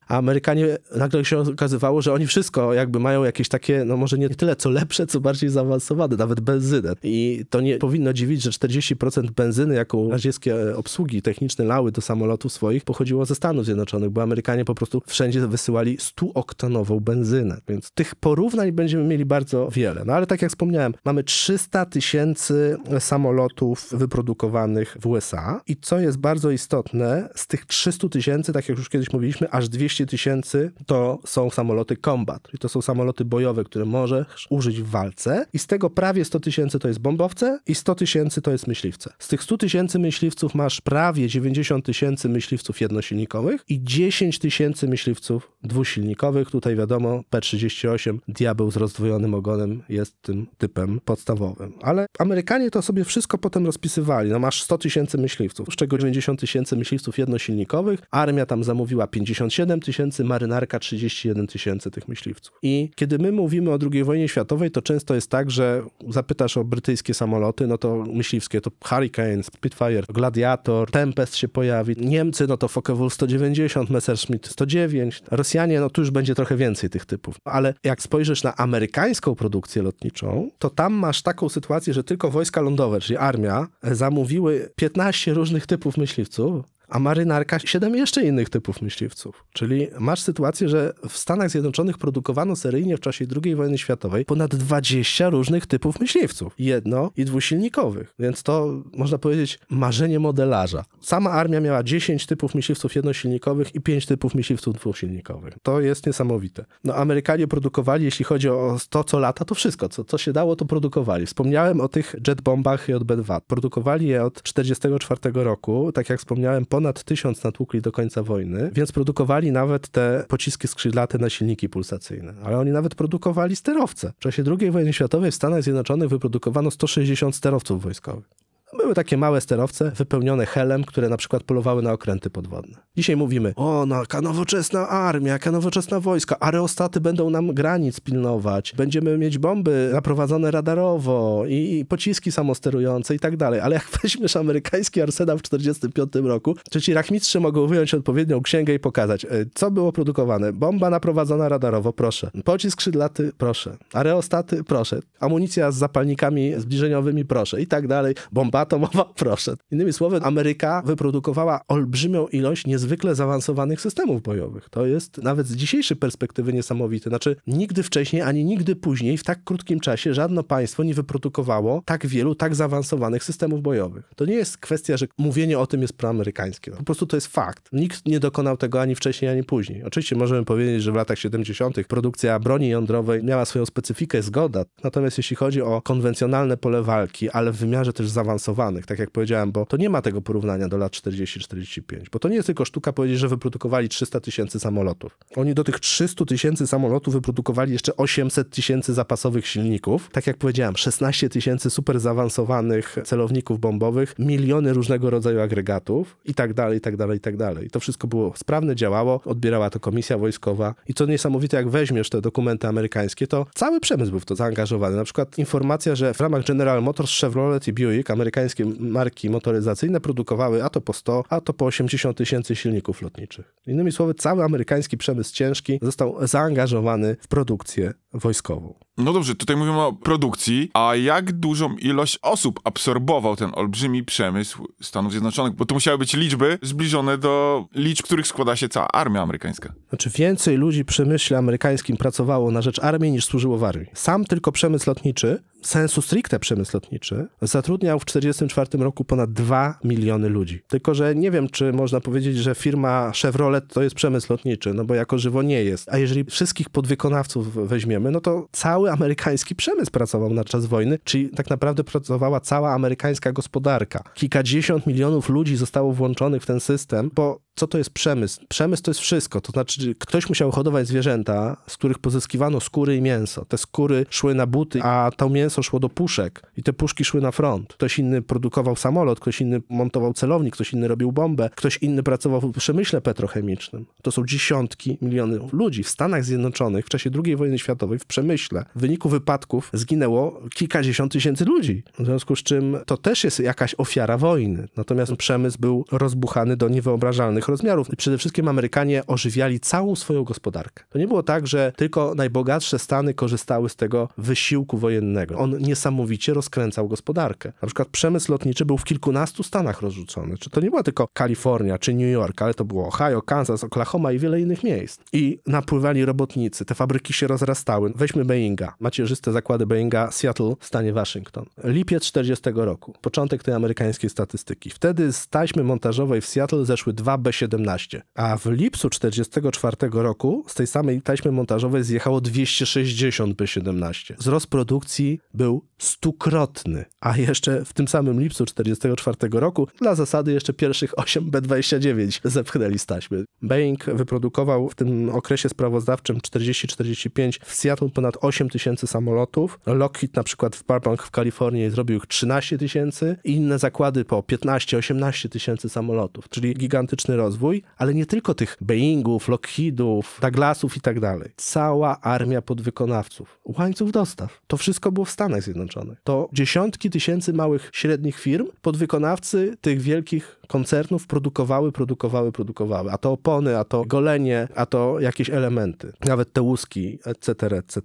A Amerykanie nagle się okazywało, że oni wszystko jakby mają jakieś takie, no może nie tyle co lepsze, co bardziej zaawansowane, nawet benzynę. I to nie powinno dziwić, że 40% benzyny, jaką radzieckie obsługi techniczne lały do samolotów swoich, pochodziło ze Stanów Zjednoczonych, bo Amerykanie po prostu wszędzie wysyłali 100-oktanową benzynę. Więc tych porównań będziemy mieli bardzo wiele. No ale tak jak wspomniałem, mamy 300 tysięcy samolotów wyprodukowanych w USA i co jest bardzo istotne, z tych 300 tysięcy, tak jak już kiedyś mówiliśmy, aż 200 tysięcy to są samoloty combat, czyli to są samoloty bojowe, które możesz użyć w walce i z tego prawie 100 tysięcy to jest bombowce i 100 tysięcy to jest myśliwce. Z tych 100 tysięcy myśliwców masz prawie 90 tysięcy myśliwców jednosilnikowych i 10 tysięcy myśliwców dwusilnikowych. Tutaj wiadomo, P-38 Diabeł z rozdwojonym ogonem jest tym typem podstawowym. Ale Amerykanie to sobie wszystko potem rozpisywali. No masz 100 tysięcy myśliwców, z czego 90 tysięcy myśliwców jednosilnikowych. Armia tam zamówiła 57 tysięcy, marynarka 31 tysięcy tych myśliwców. I kiedy my mówimy o II wojnie światowej, to często jest tak, że zapytasz o brytyjskie samoloty, no to myśliwskie to Hurricane, Spitfire, Gladiator, Tempest się pojawi. Niemcy, no to Focke-Wulf 190, Messerschmitt 109. Rosjanie, no tu już będzie trochę więcej tych typów. Ale jak spojrzysz na amerykańską produkcję lotniczą, to tam masz taką sytuację, że tylko wojska lądowe, czyli armia, zamówiły 15 różnych typów myśliwców, a marynarka siedem jeszcze innych typów myśliwców. Czyli masz sytuację, że w Stanach Zjednoczonych produkowano seryjnie w czasie II wojny światowej ponad 20 różnych typów myśliwców. Jedno- i dwusilnikowych. Więc to, można powiedzieć, marzenie modelarza. Sama armia miała 10 typów myśliwców jednosilnikowych i 5 typów myśliwców dwusilnikowych. To jest niesamowite. No Amerykanie produkowali, jeśli chodzi o to, co lata, to wszystko. Co, co się dało, to produkowali. Wspomniałem o tych jetbombach JB-2. Produkowali je od 1944 roku. Tak jak wspomniałem, ponad tysiąc natłukli do końca wojny, więc produkowali nawet te pociski skrzydlate na silniki pulsacyjne. Ale oni nawet produkowali sterowce. W czasie II wojny światowej w Stanach Zjednoczonych wyprodukowano 160 sterowców wojskowych. Były takie małe sterowce wypełnione helem, które na przykład polowały na okręty podwodne. Dzisiaj mówimy, o, no, jaka nowoczesna armia, jaka nowoczesna wojska, aerostaty będą nam granic pilnować, będziemy mieć bomby naprowadzone radarowo i, i pociski samosterujące i tak dalej. Ale jak (laughs) weźmiesz amerykański arsenał w 1945 roku, to ci rachmistrze mogą wyjąć odpowiednią księgę i pokazać, e, co było produkowane. Bomba naprowadzona radarowo, proszę. Pocisk skrzydlaty, proszę. Aerostaty, proszę. Amunicja z zapalnikami zbliżeniowymi, proszę. I tak dalej. Bomba Bomba atomowa, (laughs) proszę. Innymi słowy, Ameryka wyprodukowała olbrzymią ilość niezwykle zaawansowanych systemów bojowych. To jest nawet z dzisiejszej perspektywy niesamowite. Znaczy, nigdy wcześniej, ani nigdy później w tak krótkim czasie żadne państwo nie wyprodukowało tak wielu, tak zaawansowanych systemów bojowych. To nie jest kwestia, że mówienie o tym jest proamerykańskie. Po prostu to jest fakt. Nikt nie dokonał tego ani wcześniej, ani później. Oczywiście możemy powiedzieć, że w latach 70. produkcja broni jądrowej miała swoją specyfikę, zgoda. Natomiast jeśli chodzi o konwencjonalne pole walki, ale w wymiarze też zaawansowanych, tak jak powiedziałem, bo to nie ma tego porównania do lat 40-45, bo to nie jest tylko sztuka powiedzieć, że wyprodukowali 300 tysięcy samolotów. Oni do tych 300 tysięcy samolotów wyprodukowali jeszcze 800 tysięcy zapasowych silników. Tak jak powiedziałem, 16 tysięcy super zaawansowanych celowników bombowych, miliony różnego rodzaju agregatów i tak dalej, i tak dalej, i tak dalej. I to wszystko było sprawne, działało, odbierała to komisja wojskowa. I co niesamowite, jak weźmiesz te dokumenty amerykańskie, to cały przemysł był w to zaangażowany. Na przykład informacja, że w ramach General Motors, Chevrolet i Buick amerykańskie marki motoryzacyjne produkowały a to po 100, a to po 80 tysięcy silników lotniczych. Innymi słowy, cały amerykański przemysł ciężki został zaangażowany w produkcję wojskową. No dobrze, tutaj mówimy o produkcji, a jak dużą ilość osób absorbował ten olbrzymi przemysł Stanów Zjednoczonych? Bo to musiały być liczby zbliżone do liczb, których składa się cała armia amerykańska. Znaczy więcej ludzi w przemyśle amerykańskim pracowało na rzecz armii niż służyło w armii. Sam tylko przemysł lotniczy, sensu stricte przemysł lotniczy, zatrudniał w 1944 roku ponad 2 miliony ludzi. Tylko, że nie wiem, czy można powiedzieć, że firma Chevrolet to jest przemysł lotniczy, no bo jako żywo nie jest. A jeżeli wszystkich podwykonawców weźmiemy, no to cały amerykański przemysł pracował na czas wojny, czyli tak naprawdę pracowała cała amerykańska gospodarka. Kilkadziesiąt milionów ludzi zostało włączonych w ten system, bo co to jest przemysł? Przemysł to jest wszystko. To znaczy, ktoś musiał hodować zwierzęta, z których pozyskiwano skóry i mięso. Te skóry szły na buty, a to mięso szło do puszek i te puszki szły na front. Ktoś inny produkował samolot, ktoś inny montował celownik, ktoś inny robił bombę, ktoś inny pracował w przemyśle petrochemicznym. To są dziesiątki milionów ludzi w Stanach Zjednoczonych w czasie II wojny światowej w przemyśle. W wyniku wypadków zginęło kilkadziesiąt tysięcy ludzi. W związku z czym to też jest jakaś ofiara wojny. Natomiast przemysł był rozbuchany do niewyobrażalnych rozmiarów. I przede wszystkim Amerykanie ożywiali całą swoją gospodarkę. To nie było tak, że tylko najbogatsze Stany korzystały z tego wysiłku wojennego. On niesamowicie rozkręcał gospodarkę. Na przykład przemysł lotniczy był w kilkunastu stanach rozrzucony. Czy to nie była tylko Kalifornia czy New York, ale to było Ohio, Kansas, Oklahoma i wiele innych miejsc. I napływali robotnicy, te fabryki się rozrastały. Weźmy Boeinga. Macierzyste zakłady Boeinga Seattle w stanie Waszyngton. Lipiec 40 roku. Początek tej amerykańskiej statystyki. Wtedy z taśmy montażowej w Seattle zeszły dwa B 17 A w lipcu 44 roku z tej samej taśmy montażowej zjechało 260 B-17. Wzrost produkcji był stukrotny, a jeszcze w tym samym lipcu 44 roku dla zasady jeszcze pierwszych 8 B-29 zepchnęli z taśmy. Boeing wyprodukował w tym okresie sprawozdawczym 40-45 w Seattle ponad 8 tysięcy samolotów. Lockheed na przykład w Burbank w Kalifornii zrobił ich 13 tysięcy inne zakłady po 15-18 tysięcy samolotów, czyli gigantyczny rozwój, ale nie tylko tych Boeingów, Lockheedów, Douglasów i tak dalej. Cała armia podwykonawców, łańcuch dostaw. To wszystko było w Stanach Zjednoczonych. To dziesiątki tysięcy małych, średnich firm, podwykonawcy tych wielkich koncernów produkowały, produkowały, produkowały. A to opony, a to golenie, a to jakieś elementy. Nawet te łuski, etc., etc.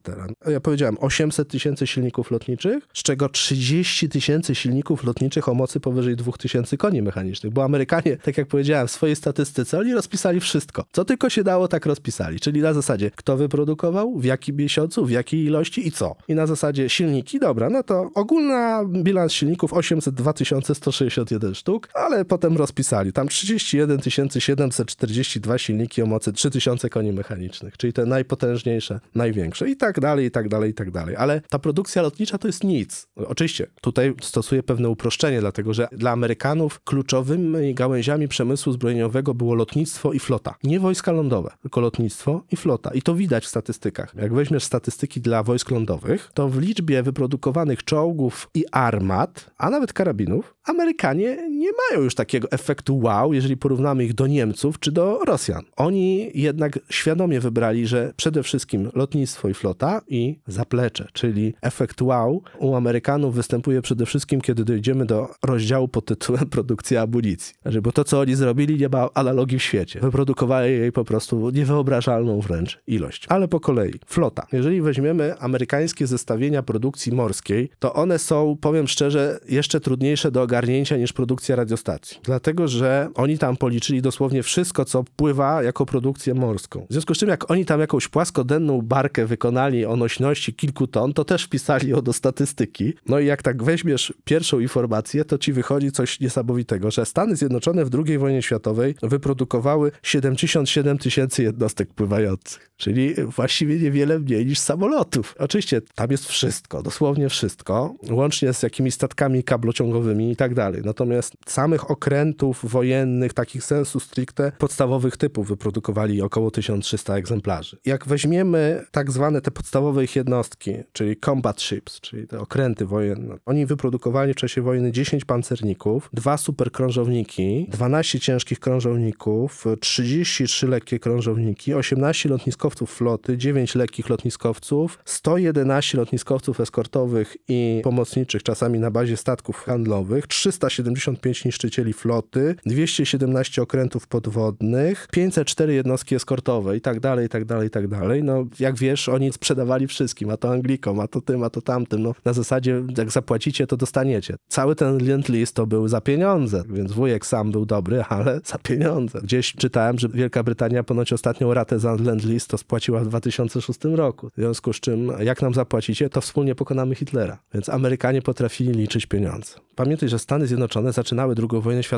Ja powiedziałem 800 tysięcy silników lotniczych, z czego 30 tysięcy silników lotniczych o mocy powyżej 2000 koni mechanicznych. Bo Amerykanie, tak jak powiedziałem, w swojej statystyce, oni rozpisali wszystko. Co tylko się dało, tak rozpisali. Czyli na zasadzie, kto wyprodukował, w jakim miesiącu, w jakiej ilości i co. I na zasadzie silniki, dobra, no to ogólna bilans silników 802 161 sztuk, ale potem rozpisali. Tam 31 742 silniki o mocy 3000 koni mechanicznych, czyli te najpotężniejsze, największe i tak dalej, i tak dalej, i tak dalej. Ale ta produkcja lotnicza to jest nic. Oczywiście, tutaj stosuję pewne uproszczenie, dlatego że dla Amerykanów kluczowymi gałęziami przemysłu zbrojeniowego było lotnictwo i flota. Nie wojska lądowe, tylko lotnictwo i flota. I to widać w statystykach. Jak weźmiesz statystyki dla wojsk lądowych, to w liczbie wyprodukowanych czołgów i armat, a nawet karabinów, Amerykanie nie mają już takiego tego efektu wow, jeżeli porównamy ich do Niemców czy do Rosjan. Oni jednak świadomie wybrali, że przede wszystkim lotnictwo i flota i zaplecze, czyli efekt wow u Amerykanów występuje przede wszystkim, kiedy dojdziemy do rozdziału pod tytułem (laughs) produkcja amunicji. Znaczy, bo to, co oni zrobili, nie ma analogii w świecie. Wyprodukowali jej po prostu niewyobrażalną wręcz ilość. Ale po kolei. Flota. Jeżeli weźmiemy amerykańskie zestawienia produkcji morskiej, to one są, powiem szczerze, jeszcze trudniejsze do ogarnięcia niż produkcja radiostacji. Dlatego, że oni tam policzyli dosłownie wszystko, co pływa jako produkcję morską. W związku z czym, jak oni tam jakąś płaskodenną barkę wykonali o nośności kilku ton, to też wpisali ją do statystyki. No i jak tak weźmiesz pierwszą informację, to ci wychodzi coś niesamowitego, że Stany Zjednoczone w II wojnie światowej wyprodukowały 77 tysięcy jednostek pływających, czyli właściwie niewiele mniej niż samolotów. Oczywiście tam jest wszystko, dosłownie wszystko, łącznie z jakimiś statkami kablociągowymi i tak dalej. Natomiast samych okrętów wojennych, takich sensu stricte, podstawowych typów wyprodukowali około 1300 egzemplarzy. Jak weźmiemy tak zwane te podstawowe ich jednostki, czyli combat ships, czyli te okręty wojenne, oni wyprodukowali w czasie wojny 10 pancerników, dwa superkrążowniki, 12 ciężkich krążowników, 33 lekkie krążowniki, 18 lotniskowców floty, 9 lekkich lotniskowców, 111 lotniskowców eskortowych i pomocniczych, czasami na bazie statków handlowych, 375 niszczycieli floty, 217 okrętów podwodnych, 504 jednostki eskortowe i tak dalej, i tak dalej, i tak dalej. No, jak wiesz, oni sprzedawali wszystkim, a to Anglikom, a to tym, a to tamtym. No, na zasadzie, jak zapłacicie, to dostaniecie. Cały ten lend list to był za pieniądze, więc wujek sam był dobry, (laughs) ale za pieniądze. Gdzieś czytałem, że Wielka Brytania ponoć ostatnią ratę za lend list to spłaciła w 2006 roku. W związku z czym, jak nam zapłacicie, to wspólnie pokonamy Hitlera. Więc Amerykanie potrafili liczyć pieniądze. Pamiętaj, że Stany Zjednoczone zaczynały II wojnę światową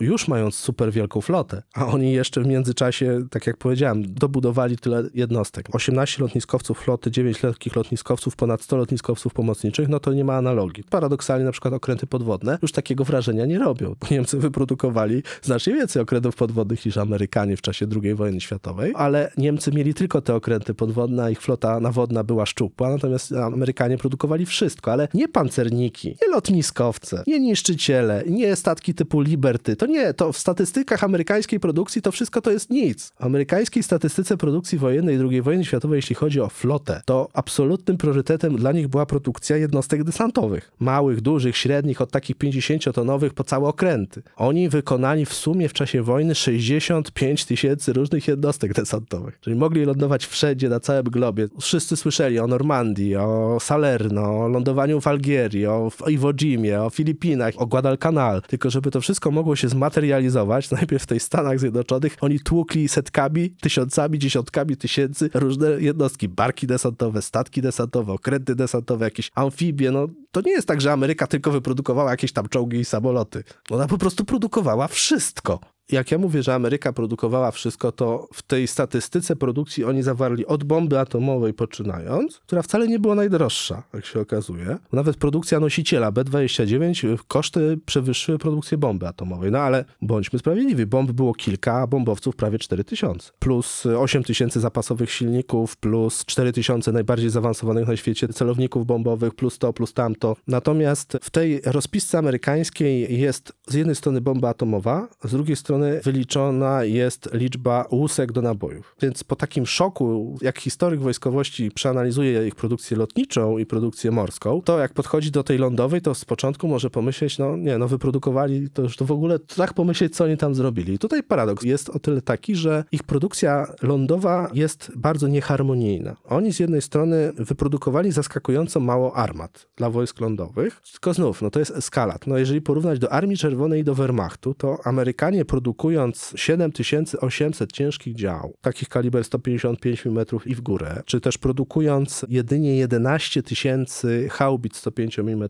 już mając super wielką flotę, a oni jeszcze w międzyczasie, tak jak powiedziałem, dobudowali tyle jednostek. 18 lotniskowców floty, 9 lekkich lotniskowców, ponad 100 lotniskowców pomocniczych, no to nie ma analogii. Paradoksalnie na przykład okręty podwodne już takiego wrażenia nie robią, Niemcy wyprodukowali znacznie więcej okrętów podwodnych niż Amerykanie w czasie II wojny światowej, ale Niemcy mieli tylko te okręty podwodne, a ich flota nawodna była szczupła, natomiast Amerykanie produkowali wszystko, ale nie pancerniki, nie lotniskowce, nie niszczyciele, nie statki typu Liberty. To nie, to w statystykach amerykańskiej produkcji to wszystko to jest nic. W amerykańskiej statystyce produkcji wojennej II wojny światowej, jeśli chodzi o flotę, to absolutnym priorytetem dla nich była produkcja jednostek desantowych. Małych, dużych, średnich, od takich 50-tonowych po całe okręty. Oni wykonali w sumie w czasie wojny 65 tysięcy różnych jednostek desantowych. Czyli mogli lądować wszędzie, na całym globie. Wszyscy słyszeli o Normandii, o Salerno, o lądowaniu w Algierii, o Iwo Jimie, o Filipinach, o Guadalcanal. Tylko żeby to wszystko mogło się zmaterializować, (laughs) najpierw w tej Stanach Zjednoczonych, oni tłukli setkami, tysiącami, dziesiątkami tysięcy różne jednostki. Barki desantowe, statki desantowe, okręty desantowe, jakieś amfibie. No to nie jest tak, że Ameryka tylko wyprodukowała jakieś tam czołgi i samoloty. Ona po prostu produkowała wszystko jak ja mówię, że Ameryka produkowała wszystko, to w tej statystyce produkcji oni zawarli od bomby atomowej poczynając, która wcale nie była najdroższa, jak się okazuje. Nawet produkcja nosiciela B-29, koszty przewyższyły produkcję bomby atomowej. No ale bądźmy sprawiedliwi, bomb było kilka, a bombowców prawie 4000. Plus 8000 zapasowych silników, plus 4000 najbardziej zaawansowanych na świecie celowników bombowych, plus to, plus tamto. Natomiast w tej rozpisce amerykańskiej jest z jednej strony bomba atomowa, z drugiej strony wyliczona jest liczba łusek do nabojów. Więc po takim szoku, jak historyk wojskowości przeanalizuje ich produkcję lotniczą i produkcję morską, to jak podchodzi do tej lądowej, to z początku może pomyśleć, no nie, no wyprodukowali, to już to w ogóle tak pomyśleć, co oni tam zrobili. I tutaj paradoks jest o tyle taki, że ich produkcja lądowa jest bardzo nieharmonijna. Oni z jednej strony wyprodukowali zaskakująco mało armat dla wojsk lądowych, tylko znów, no to jest eskalat. No jeżeli porównać do Armii Czerwonej i do Wehrmachtu, to Amerykanie produkują produkując 7800 ciężkich dział, takich kaliber 155 mm i w górę, czy też produkując jedynie 11 tysięcy haubic 105 mm,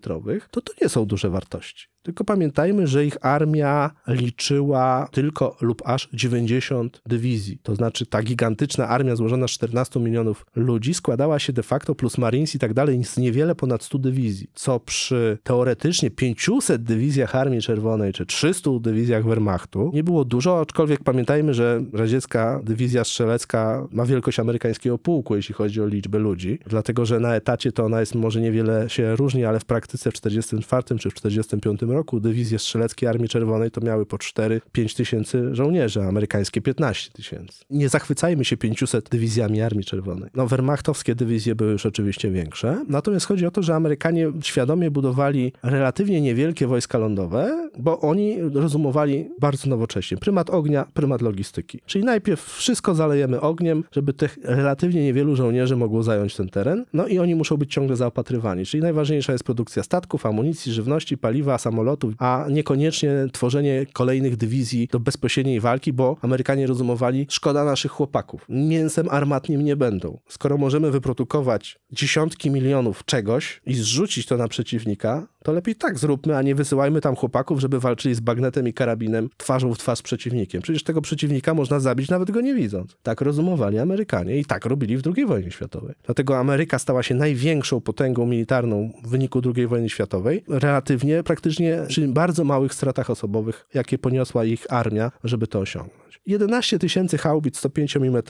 to to nie są duże wartości. Tylko pamiętajmy, że ich armia liczyła tylko lub aż 90 dywizji. To znaczy ta gigantyczna armia złożona z 14 milionów ludzi składała się de facto plus Marines i tak dalej z niewiele ponad 100 dywizji. Co przy teoretycznie 500 dywizjach Armii Czerwonej czy 300 dywizjach Wehrmachtu nie było dużo, aczkolwiek pamiętajmy, że radziecka dywizja strzelecka ma wielkość amerykańskiego pułku, jeśli chodzi o liczbę ludzi. Dlatego, że na etacie to ona jest może niewiele się różni, ale w praktyce w 44 czy w 45 roku dywizje strzeleckie Armii Czerwonej to miały po 4-5 tysięcy żołnierzy, amerykańskie 15 tysięcy. Nie zachwycajmy się 500 dywizjami Armii Czerwonej. No, wehrmachtowskie dywizje były już oczywiście większe, natomiast chodzi o to, że Amerykanie świadomie budowali relatywnie niewielkie wojska lądowe, bo oni rozumowali bardzo nowocześnie. Prymat ognia, prymat logistyki. Czyli najpierw wszystko zalejemy ogniem, żeby tych relatywnie niewielu żołnierzy mogło zająć ten teren, no i oni muszą być ciągle zaopatrywani. Czyli najważniejsza jest produkcja statków, amunicji, żywności, paliwa, samolotów, a niekoniecznie tworzenie kolejnych dywizji do bezpośredniej walki, bo Amerykanie rozumowali, szkoda naszych chłopaków. Mięsem armatnim nie będą. Skoro możemy wyprodukować dziesiątki milionów czegoś i zrzucić to na przeciwnika, to lepiej tak zróbmy, a nie wysyłajmy tam chłopaków, żeby walczyli z bagnetem i karabinem twarzą w twarz z przeciwnikiem. Przecież tego przeciwnika można zabić nawet go nie widząc. Tak rozumowali Amerykanie i tak robili w II wojnie światowej. Dlatego Ameryka stała się największą potęgą militarną w wyniku II wojny światowej, relatywnie praktycznie przy bardzo małych stratach osobowych, jakie poniosła ich armia, żeby to osiągnąć. 11 tysięcy haubic 105 mm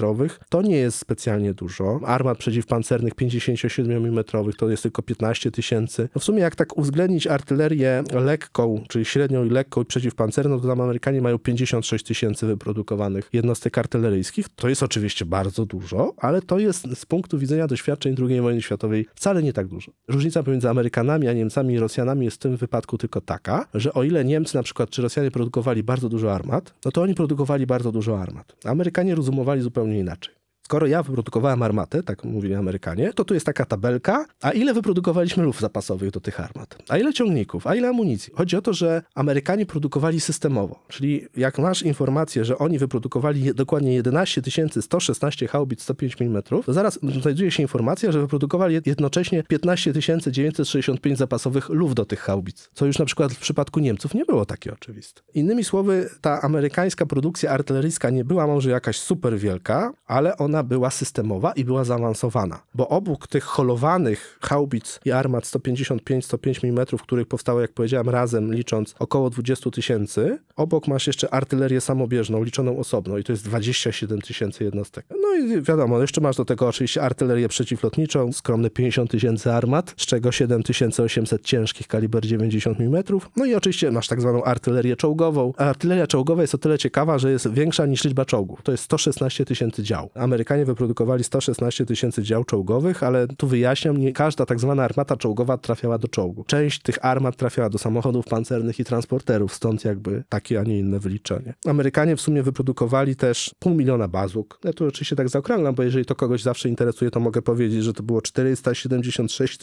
to nie jest specjalnie dużo. Armat przeciwpancernych 57 mm to jest tylko 15 tysięcy. No w sumie jak tak uwzględnić artylerię lekką, czyli średnią i lekką i przeciwpancerną, to tam Amerykanie mają 56 tysięcy wyprodukowanych jednostek artyleryjskich. To jest oczywiście bardzo dużo, ale to jest z punktu widzenia doświadczeń II wojny światowej wcale nie tak dużo. Różnica pomiędzy Amerykanami a Niemcami i Rosjanami jest w tym wypadku tylko taka, że o ile Niemcy na przykład czy Rosjanie produkowali bardzo dużo armat, no to oni produkowali bardzo dużo armat. Amerykanie rozumowali zupełnie inaczej. Skoro ja wyprodukowałem armatę, tak mówili Amerykanie, to tu jest taka tabelka, a ile wyprodukowaliśmy luf zapasowych do tych armat? A ile ciągników? A ile amunicji? Chodzi o to, że Amerykanie produkowali systemowo, czyli jak masz informację, że oni wyprodukowali dokładnie 11 116 haubic 105 mm, to zaraz znajduje się informacja, że wyprodukowali jednocześnie 15 965 zapasowych luf do tych haubic, co już na przykład w przypadku Niemców nie było takie oczywiste. Innymi słowy, ta amerykańska produkcja artyleryjska nie była może jakaś super wielka, ale ona była systemowa i była zaawansowana, bo obok tych holowanych haubic i armat 155-105 mm, których powstało, jak powiedziałem, razem licząc około 20 tysięcy, obok masz jeszcze artylerię samobieżną, liczoną osobno i to jest 27 tysięcy jednostek. No i wiadomo, jeszcze masz do tego oczywiście artylerię przeciwlotniczą, skromne 50 tysięcy armat, z czego 7800 ciężkich kaliber 90 mm. No i oczywiście masz tak zwaną artylerię czołgową. Artyleria czołgowa jest o tyle ciekawa, że jest większa niż liczba czołgów. To jest 116 tysięcy dział. Amerykanie wyprodukowali 116 tysięcy dział czołgowych, ale tu wyjaśniam, nie każda tak zwana armata czołgowa trafiała do czołgu. Część tych armat trafiała do samochodów pancernych i transporterów, stąd jakby takie, a nie inne wyliczenie. Amerykanie w sumie wyprodukowali też pół miliona bazuk. Ja tu oczywiście tak zaokrąglam, bo jeżeli to kogoś zawsze interesuje, to mogę powiedzieć, że to było 476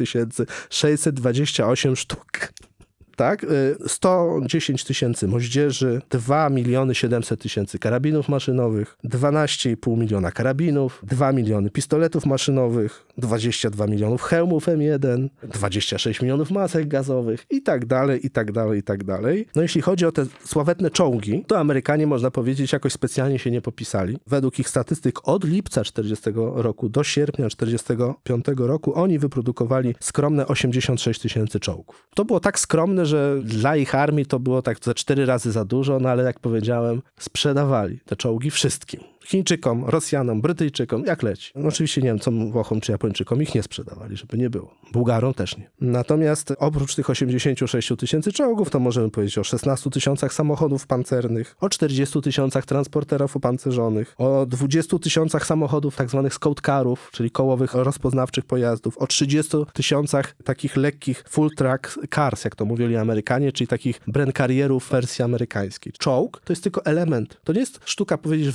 628 sztuk. Tak, y, 110 tysięcy moździerzy, 2 miliony 700 tysięcy karabinów maszynowych, 12,5 miliona karabinów, 2 miliony pistoletów maszynowych, 22 milionów hełmów M1, 26 milionów masek gazowych i tak dalej, i tak dalej, i tak dalej. No jeśli chodzi o te sławetne czołgi, to Amerykanie, można powiedzieć, jakoś specjalnie się nie popisali. Według ich statystyk od lipca 40 roku do sierpnia 45 roku oni wyprodukowali skromne 86 tysięcy czołgów. To było tak skromne, że dla ich armii to było tak ze cztery razy za dużo, no ale jak powiedziałem, sprzedawali te czołgi wszystkim. Chińczykom, Rosjanom, Brytyjczykom, jak leci. No oczywiście Niemcom, Włochom czy Japończykom ich nie sprzedawali, żeby nie było. Bułgarom też nie. Natomiast oprócz tych 86 tysięcy czołgów, to możemy powiedzieć o 16 tysiącach samochodów pancernych, o 40 tysiącach transporterów opancerzonych, o 20 tysiącach samochodów tak zwanych scout carów, czyli kołowych rozpoznawczych pojazdów, o 30 tysiącach takich lekkich full track cars, jak to mówili Amerykanie, czyli takich Bren Carrierów wersji amerykańskiej. Czołg to jest tylko element. To nie jest sztuka powiedzieć, że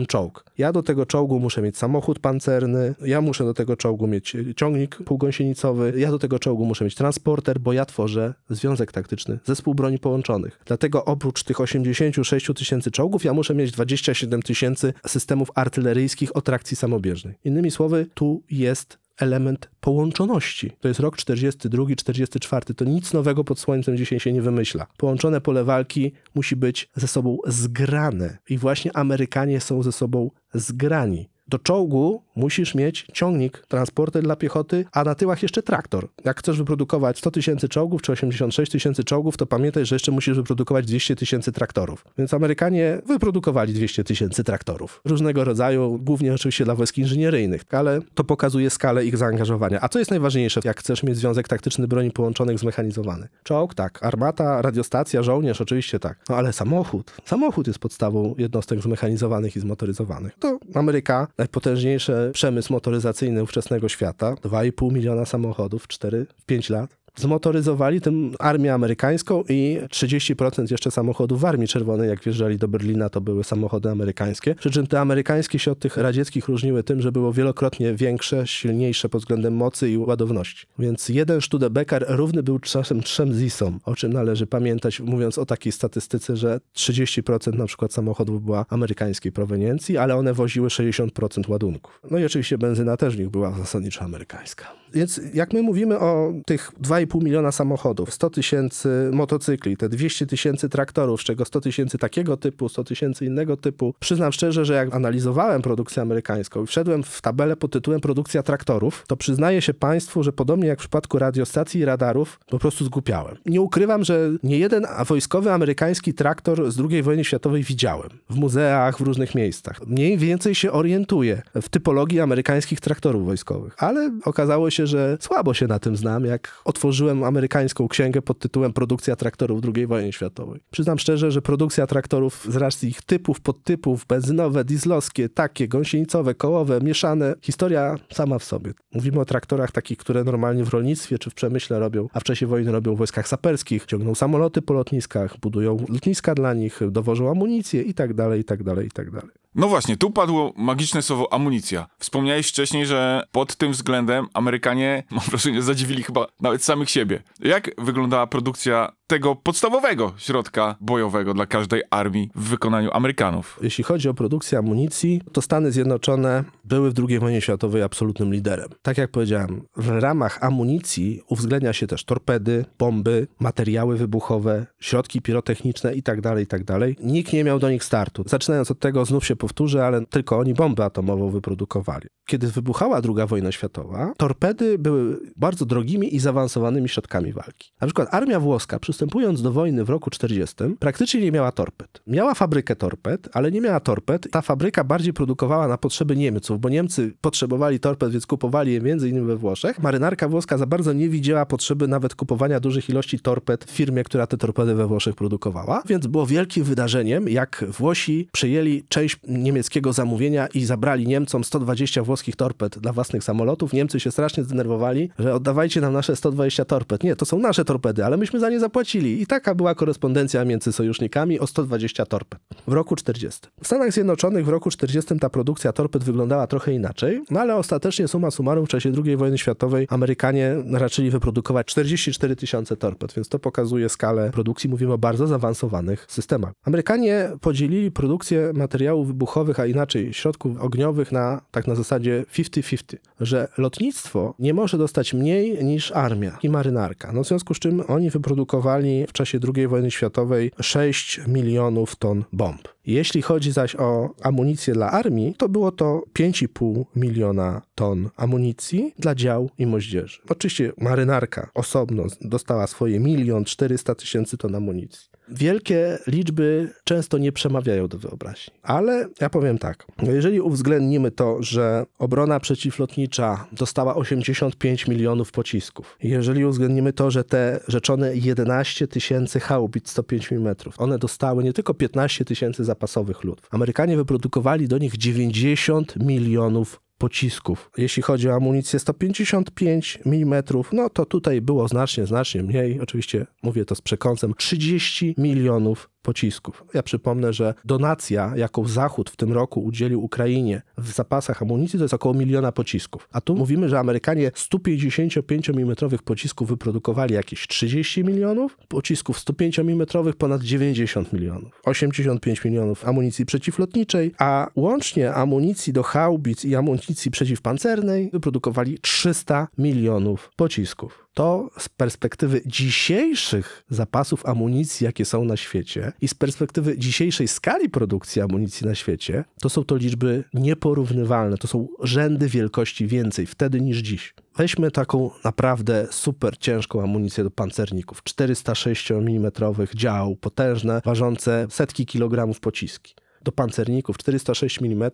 wyprodukowałem czołg. Ja do tego czołgu muszę mieć samochód pancerny, ja muszę do tego czołgu mieć ciągnik półgąsienicowy, ja do tego czołgu muszę mieć transporter, bo ja tworzę związek taktyczny, zespół broni połączonych. Dlatego oprócz tych 86 tysięcy czołgów, ja muszę mieć 27 tysięcy systemów artyleryjskich o trakcji samobieżnej. Innymi słowy, tu jest element połączoności. To jest rok 42, 44. To nic nowego pod słońcem dzisiaj się nie wymyśla. Połączone pole walki musi być ze sobą zgrane. I właśnie Amerykanie są ze sobą zgrani. Do czołgu musisz mieć ciągnik, transporter dla piechoty, a na tyłach jeszcze traktor. Jak chcesz wyprodukować 100 tysięcy czołgów czy 86 tysięcy czołgów, to pamiętaj, że jeszcze musisz wyprodukować 200 tysięcy traktorów. Więc Amerykanie wyprodukowali 200 tysięcy traktorów. Różnego rodzaju, głównie oczywiście dla wojsk inżynieryjnych, ale to pokazuje skalę ich zaangażowania. A co jest najważniejsze, jak chcesz mieć związek taktyczny broni połączonych zmechanizowany? Czołg, tak. Armata, radiostacja, żołnierz, oczywiście tak. No ale samochód. Samochód jest podstawą jednostek zmechanizowanych i zmotoryzowanych. To Ameryka, najpotężniejszy przemysł motoryzacyjny ówczesnego świata, 2,5 miliona samochodów, 4-5 lat. Zmotoryzowali tym armię amerykańską i 30% jeszcze samochodów w Armii Czerwonej, jak wjeżdżali do Berlina, to były samochody amerykańskie. Przy czym te amerykańskie się od tych radzieckich różniły tym, że było wielokrotnie większe, silniejsze pod względem mocy i ładowności. Więc jeden Studebaker równy był czasem trzem Zisom, o czym należy pamiętać, mówiąc o takiej statystyce, że 30% na przykład samochodów była amerykańskiej proweniencji, ale one woziły 60% ładunków. No i oczywiście benzyna też nich była zasadniczo amerykańska. Więc jak my mówimy o tych 2,5 miliona samochodów, 100 tysięcy motocykli, te 200 tysięcy traktorów, z czego 100 tysięcy takiego typu, 100 tysięcy innego typu, przyznam szczerze, że jak analizowałem produkcję amerykańską i wszedłem w tabelę pod tytułem produkcja traktorów, to przyznaję się Państwu, że podobnie jak w przypadku radiostacji i radarów, po prostu zgłupiałem. Nie ukrywam, że nie jeden wojskowy amerykański traktor z II wojny światowej widziałem. W muzeach, w różnych miejscach. Mniej więcej się orientuję w typologii amerykańskich traktorów wojskowych, ale okazało się, że słabo się na tym znam, jak otworzyłem amerykańską księgę pod tytułem Produkcja traktorów II wojny światowej. Przyznam szczerze, że produkcja traktorów z racji ich typów, podtypów, benzynowe, dieslowskie, takie, gąsienicowe, kołowe, mieszane, historia sama w sobie. Mówimy o traktorach takich, które normalnie w rolnictwie czy w przemyśle robią, a w czasie wojny robią w wojskach saperskich, ciągną samoloty po lotniskach, budują lotniska dla nich, dowożą amunicję i tak dalej, i tak dalej, i tak dalej. No właśnie, tu padło magiczne słowo amunicja. Wspomniałeś wcześniej, że pod tym względem Amerykanie, mam wrażenie, zadziwili chyba nawet samych siebie. Jak wyglądała produkcja tego podstawowego środka bojowego dla każdej armii w wykonaniu Amerykanów? Jeśli chodzi o produkcję amunicji, to Stany Zjednoczone były w II wojnie światowej absolutnym liderem. Tak jak powiedziałem, w ramach amunicji uwzględnia się też torpedy, bomby, materiały wybuchowe, środki pirotechniczne itd., itd. Nikt nie miał do nich startu. Zaczynając od tego, znów się powtórzę, ale tylko oni bombę atomową wyprodukowali. Kiedy wybuchała II wojna światowa, torpedy były bardzo drogimi i zaawansowanymi środkami walki. Na przykład armia włoska, przystępując do wojny w roku 40, praktycznie nie miała torped. Miała fabrykę torped, ale nie miała torped. Ta fabryka bardziej produkowała na potrzeby Niemców, bo Niemcy potrzebowali torped, więc kupowali je między innymi we Włoszech. Marynarka włoska za bardzo nie widziała potrzeby nawet kupowania dużych ilości torped w firmie, która te torpedy we Włoszech produkowała, więc było wielkim wydarzeniem, jak Włosi przejęli część niemieckiego zamówienia i zabrali Niemcom 120 włoskich torped dla własnych samolotów. Niemcy się strasznie zdenerwowali, że oddawajcie nam nasze 120 torped. Nie, to są nasze torpedy, ale myśmy za nie zapłacili. I taka była korespondencja między sojusznikami o 120 torped w roku 40. W Stanach Zjednoczonych w roku 40 ta produkcja torped wyglądała trochę inaczej, no ale ostatecznie summa summarum w czasie II wojny światowej Amerykanie raczyli wyprodukować 44 tysiące torped, więc to pokazuje skalę produkcji. Mówimy o bardzo zaawansowanych systemach. Amerykanie podzielili produkcję materiałów wybuchowych, a inaczej środków ogniowych na tak na zasadzie 50-50, że lotnictwo nie może dostać mniej niż armia i marynarka. No w związku z czym oni wyprodukowali w czasie II wojny światowej 6 milionów ton bomb. Jeśli chodzi zaś o amunicję dla armii, to było to 5,5 miliona ton amunicji dla dział i moździerzy. Oczywiście marynarka osobno dostała swoje milion 400 tysięcy ton amunicji. Wielkie liczby często nie przemawiają do wyobraźni, ale ja powiem tak. Jeżeli uwzględnimy to, że obrona przeciwlotnicza dostała 85 milionów pocisków, jeżeli uwzględnimy to, że te rzeczone 11 tysięcy haubic 105 mm, one dostały nie tylko 15 tysięcy zapasowych lutów. Amerykanie wyprodukowali do nich 90 milionów pocisków. Jeśli chodzi o amunicję 155 mm, no to tutaj było znacznie, znacznie mniej. Oczywiście mówię to z przekąsem 30 milionów pocisków. Ja przypomnę, że donacja, jaką Zachód w tym roku udzielił Ukrainie w zapasach amunicji, to jest około miliona pocisków. A tu mówimy, że Amerykanie 155 mm pocisków wyprodukowali jakieś 30 milionów, pocisków 105 mm ponad 90 milionów. 85 milionów amunicji przeciwlotniczej, a łącznie amunicji do haubic i amunicji przeciwpancernej wyprodukowali 300 milionów pocisków. To z perspektywy dzisiejszych zapasów amunicji, jakie są na świecie i z perspektywy dzisiejszej skali produkcji amunicji na świecie, to są to liczby nieporównywalne. To są rzędy wielkości więcej wtedy niż dziś. Weźmy taką naprawdę super ciężką amunicję do pancerników. 406 mm dział, potężne, ważące setki kilogramów pociski do pancerników 406 mm.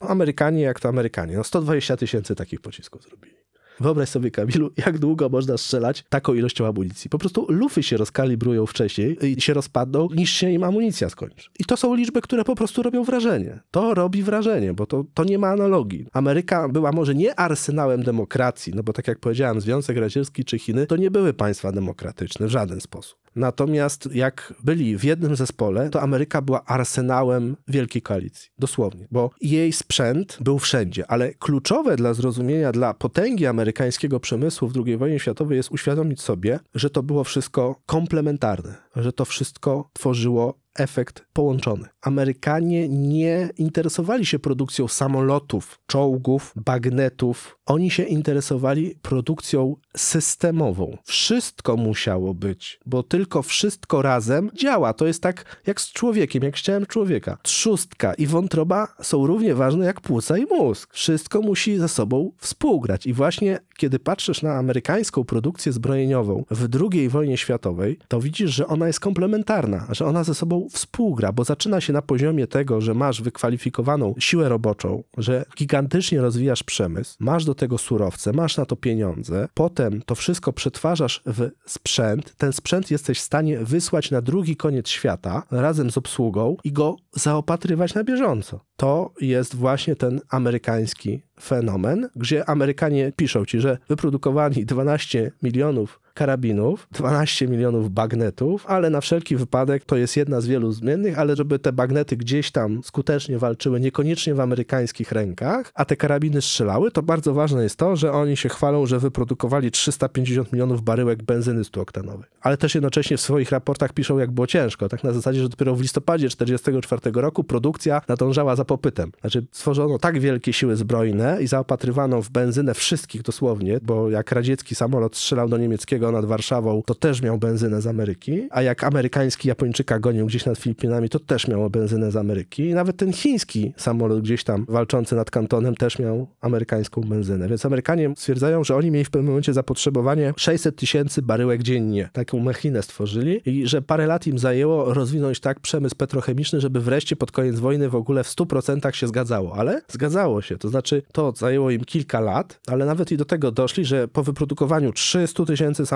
No, Amerykanie, jak to Amerykanie, no 120 tysięcy takich pocisków zrobili. Wyobraź sobie, Kamilu, jak długo można strzelać taką ilością amunicji. Po prostu lufy się rozkalibrują wcześniej i się rozpadną, niż się im amunicja skończy. I to są liczby, które po prostu robią wrażenie. To robi wrażenie, bo to, to nie ma analogii. Ameryka była może nie arsenałem demokracji, no bo tak jak powiedziałem, Związek Radziecki czy Chiny to nie były państwa demokratyczne w żaden sposób. Natomiast jak byli w jednym zespole, to Ameryka była arsenałem wielkiej koalicji. Dosłownie. Bo jej sprzęt był wszędzie, ale kluczowe dla zrozumienia, dla potęgi amerykańskiego przemysłu w II wojnie światowej jest uświadomić sobie, że to było wszystko komplementarne, że to wszystko tworzyło efekt połączony. Amerykanie nie interesowali się produkcją samolotów, czołgów, bagnetów. Oni się interesowali produkcją systemową. Wszystko musiało być, bo tylko wszystko razem działa. To jest tak jak z człowiekiem, jak z ciałem człowieka. Trzustka i wątroba są równie ważne jak płuca i mózg. Wszystko musi ze sobą współgrać. I właśnie kiedy patrzysz na amerykańską produkcję zbrojeniową w II wojnie światowej, to widzisz, że ona jest komplementarna, że ona ze sobą współgra, bo zaczyna się na poziomie tego, że masz wykwalifikowaną siłę roboczą, że gigantycznie rozwijasz przemysł, masz do tego surowce, masz na to pieniądze, potem to wszystko przetwarzasz w sprzęt, ten sprzęt jesteś w stanie wysłać na drugi koniec świata razem z obsługą i go zaopatrywać na bieżąco. To jest właśnie ten amerykański fenomen, gdzie Amerykanie piszą ci, że wyprodukowali 12 milionów karabinów, 12 milionów bagnetów, ale na wszelki wypadek to jest jedna z wielu zmiennych, ale żeby te bagnety gdzieś tam skutecznie walczyły, niekoniecznie w amerykańskich rękach, a te karabiny strzelały, to bardzo ważne jest to, że oni się chwalą, że wyprodukowali 350 milionów baryłek benzyny 100-oktanowej. Ale też jednocześnie w swoich raportach piszą, jak było ciężko. Tak na zasadzie, że dopiero w listopadzie 1944 roku produkcja nadążała za popytem. Znaczy stworzono tak wielkie siły zbrojne i zaopatrywano w benzynę wszystkich dosłownie, bo jak radziecki samolot strzelał do niemieckiego nad Warszawą, to też miał benzynę z Ameryki, a jak amerykański Japończyka gonił gdzieś nad Filipinami, to też miał benzynę z Ameryki. I nawet ten chiński samolot gdzieś tam walczący nad kantonem też miał amerykańską benzynę. Więc Amerykanie stwierdzają, że oni mieli w pewnym momencie zapotrzebowanie 600 tysięcy baryłek dziennie. Taką machinę stworzyli i że parę lat im zajęło rozwinąć tak przemysł petrochemiczny, żeby wreszcie pod koniec wojny w ogóle w 100% się zgadzało. Ale zgadzało się. To znaczy to zajęło im kilka lat, ale nawet i do tego doszli, że po wyprodukowaniu 300 tysięcy samolotów,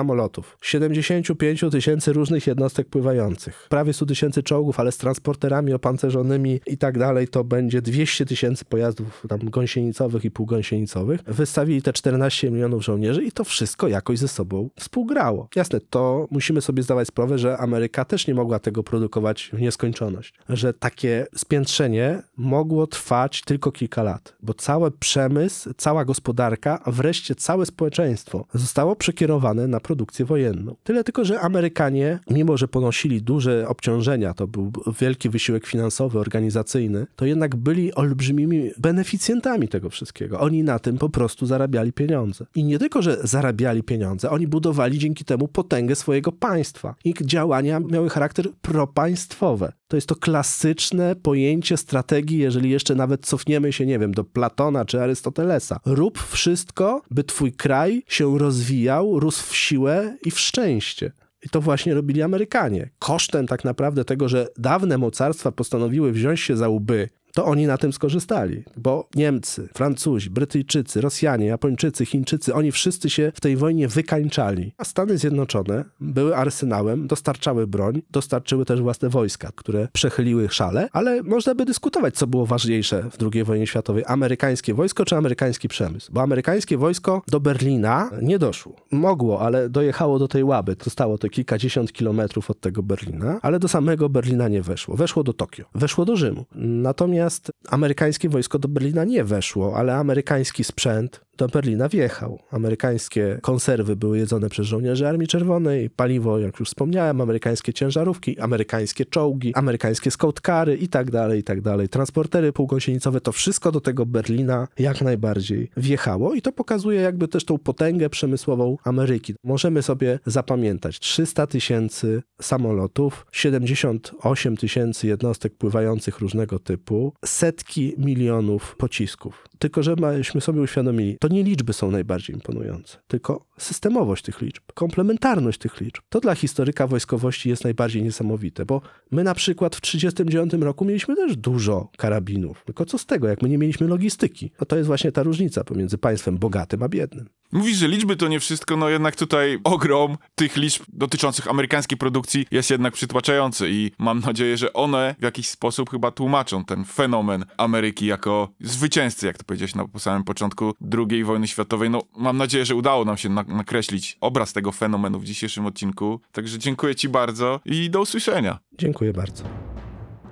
75 tysięcy różnych jednostek pływających, prawie 100 tysięcy czołgów, ale z transporterami opancerzonymi i tak dalej, to będzie 200 tysięcy pojazdów tam gąsienicowych i półgąsienicowych. Wystawili te 14 milionów żołnierzy i to wszystko jakoś ze sobą współgrało. Jasne, to musimy sobie zdawać sprawę, że Ameryka też nie mogła tego produkować w nieskończoność. Że takie spiętrzenie mogło trwać tylko kilka lat, bo cały przemysł, cała gospodarka, a wreszcie całe społeczeństwo zostało przekierowane na produkcję wojenną. Tyle tylko, że Amerykanie, mimo że ponosili duże obciążenia, to był wielki wysiłek finansowy, organizacyjny, to jednak byli olbrzymimi beneficjentami tego wszystkiego. Oni na tym po prostu zarabiali pieniądze. I nie tylko, że zarabiali pieniądze, oni budowali dzięki temu potęgę swojego państwa. Ich działania miały charakter propaństwowe. To jest to klasyczne pojęcie strategii, jeżeli jeszcze nawet cofniemy się, nie wiem, do Platona czy Arystotelesa. Rób wszystko, by twój kraj się rozwijał, rósł w siłę i w szczęście. I to właśnie robili Amerykanie. Kosztem tak naprawdę tego, że dawne mocarstwa postanowiły wziąć się za łby to oni na tym skorzystali, bo Niemcy, Francuzi, Brytyjczycy, Rosjanie, Japończycy, Chińczycy, oni wszyscy się w tej wojnie wykańczali. A Stany Zjednoczone były arsenałem, dostarczały broń, dostarczyły też własne wojska, które przechyliły szale, ale można by dyskutować, co było ważniejsze w II wojnie światowej, amerykańskie wojsko czy amerykański przemysł, bo amerykańskie wojsko do Berlina nie doszło. Mogło, ale dojechało do tej Łaby, zostało to kilkadziesiąt kilometrów od tego Berlina, ale do samego Berlina nie weszło. Weszło do Tokio, weszło do Rzymu. Natomiast Natomiast amerykańskie wojsko do Berlina nie weszło, ale amerykański sprzęt do Berlina wjechał. Amerykańskie konserwy były jedzone przez żołnierzy Armii Czerwonej, paliwo, jak już wspomniałem, amerykańskie ciężarówki, amerykańskie czołgi, amerykańskie skautkary i tak dalej, i tak dalej. Transportery półgąsienicowe, to wszystko do tego Berlina jak najbardziej wjechało i to pokazuje jakby też tą potęgę przemysłową Ameryki. Możemy sobie zapamiętać 300 tysięcy samolotów, 78 tysięcy jednostek pływających różnego typu, setki milionów pocisków. Tylko, żebyśmy sobie uświadomili, to nie liczby są najbardziej imponujące, tylko systemowość tych liczb, komplementarność tych liczb. To dla historyka wojskowości jest najbardziej niesamowite, bo my na przykład w 1939 roku mieliśmy też dużo karabinów. Tylko co z tego, jak my nie mieliśmy logistyki? No to jest właśnie ta różnica pomiędzy państwem bogatym a biednym. Mówisz, że liczby to nie wszystko, no jednak tutaj ogrom tych liczb dotyczących amerykańskiej produkcji jest jednak przytłaczający i mam nadzieję, że one w jakiś sposób chyba tłumaczą ten fenomen Ameryki jako zwycięzcy, jak to powiedziałeś na samym początku II wojny światowej. No mam nadzieję, że udało nam się na nakreślić obraz tego fenomenu w dzisiejszym odcinku. Także dziękuję ci bardzo i do usłyszenia. Dziękuję bardzo.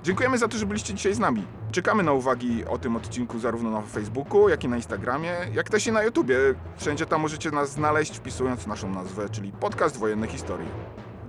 Dziękujemy za to, że byliście dzisiaj z nami. Czekamy na uwagi o tym odcinku zarówno na Facebooku, jak i na Instagramie, jak też i na YouTubie. Wszędzie tam możecie nas znaleźć wpisując naszą nazwę, czyli Podcast Wojenne Historii.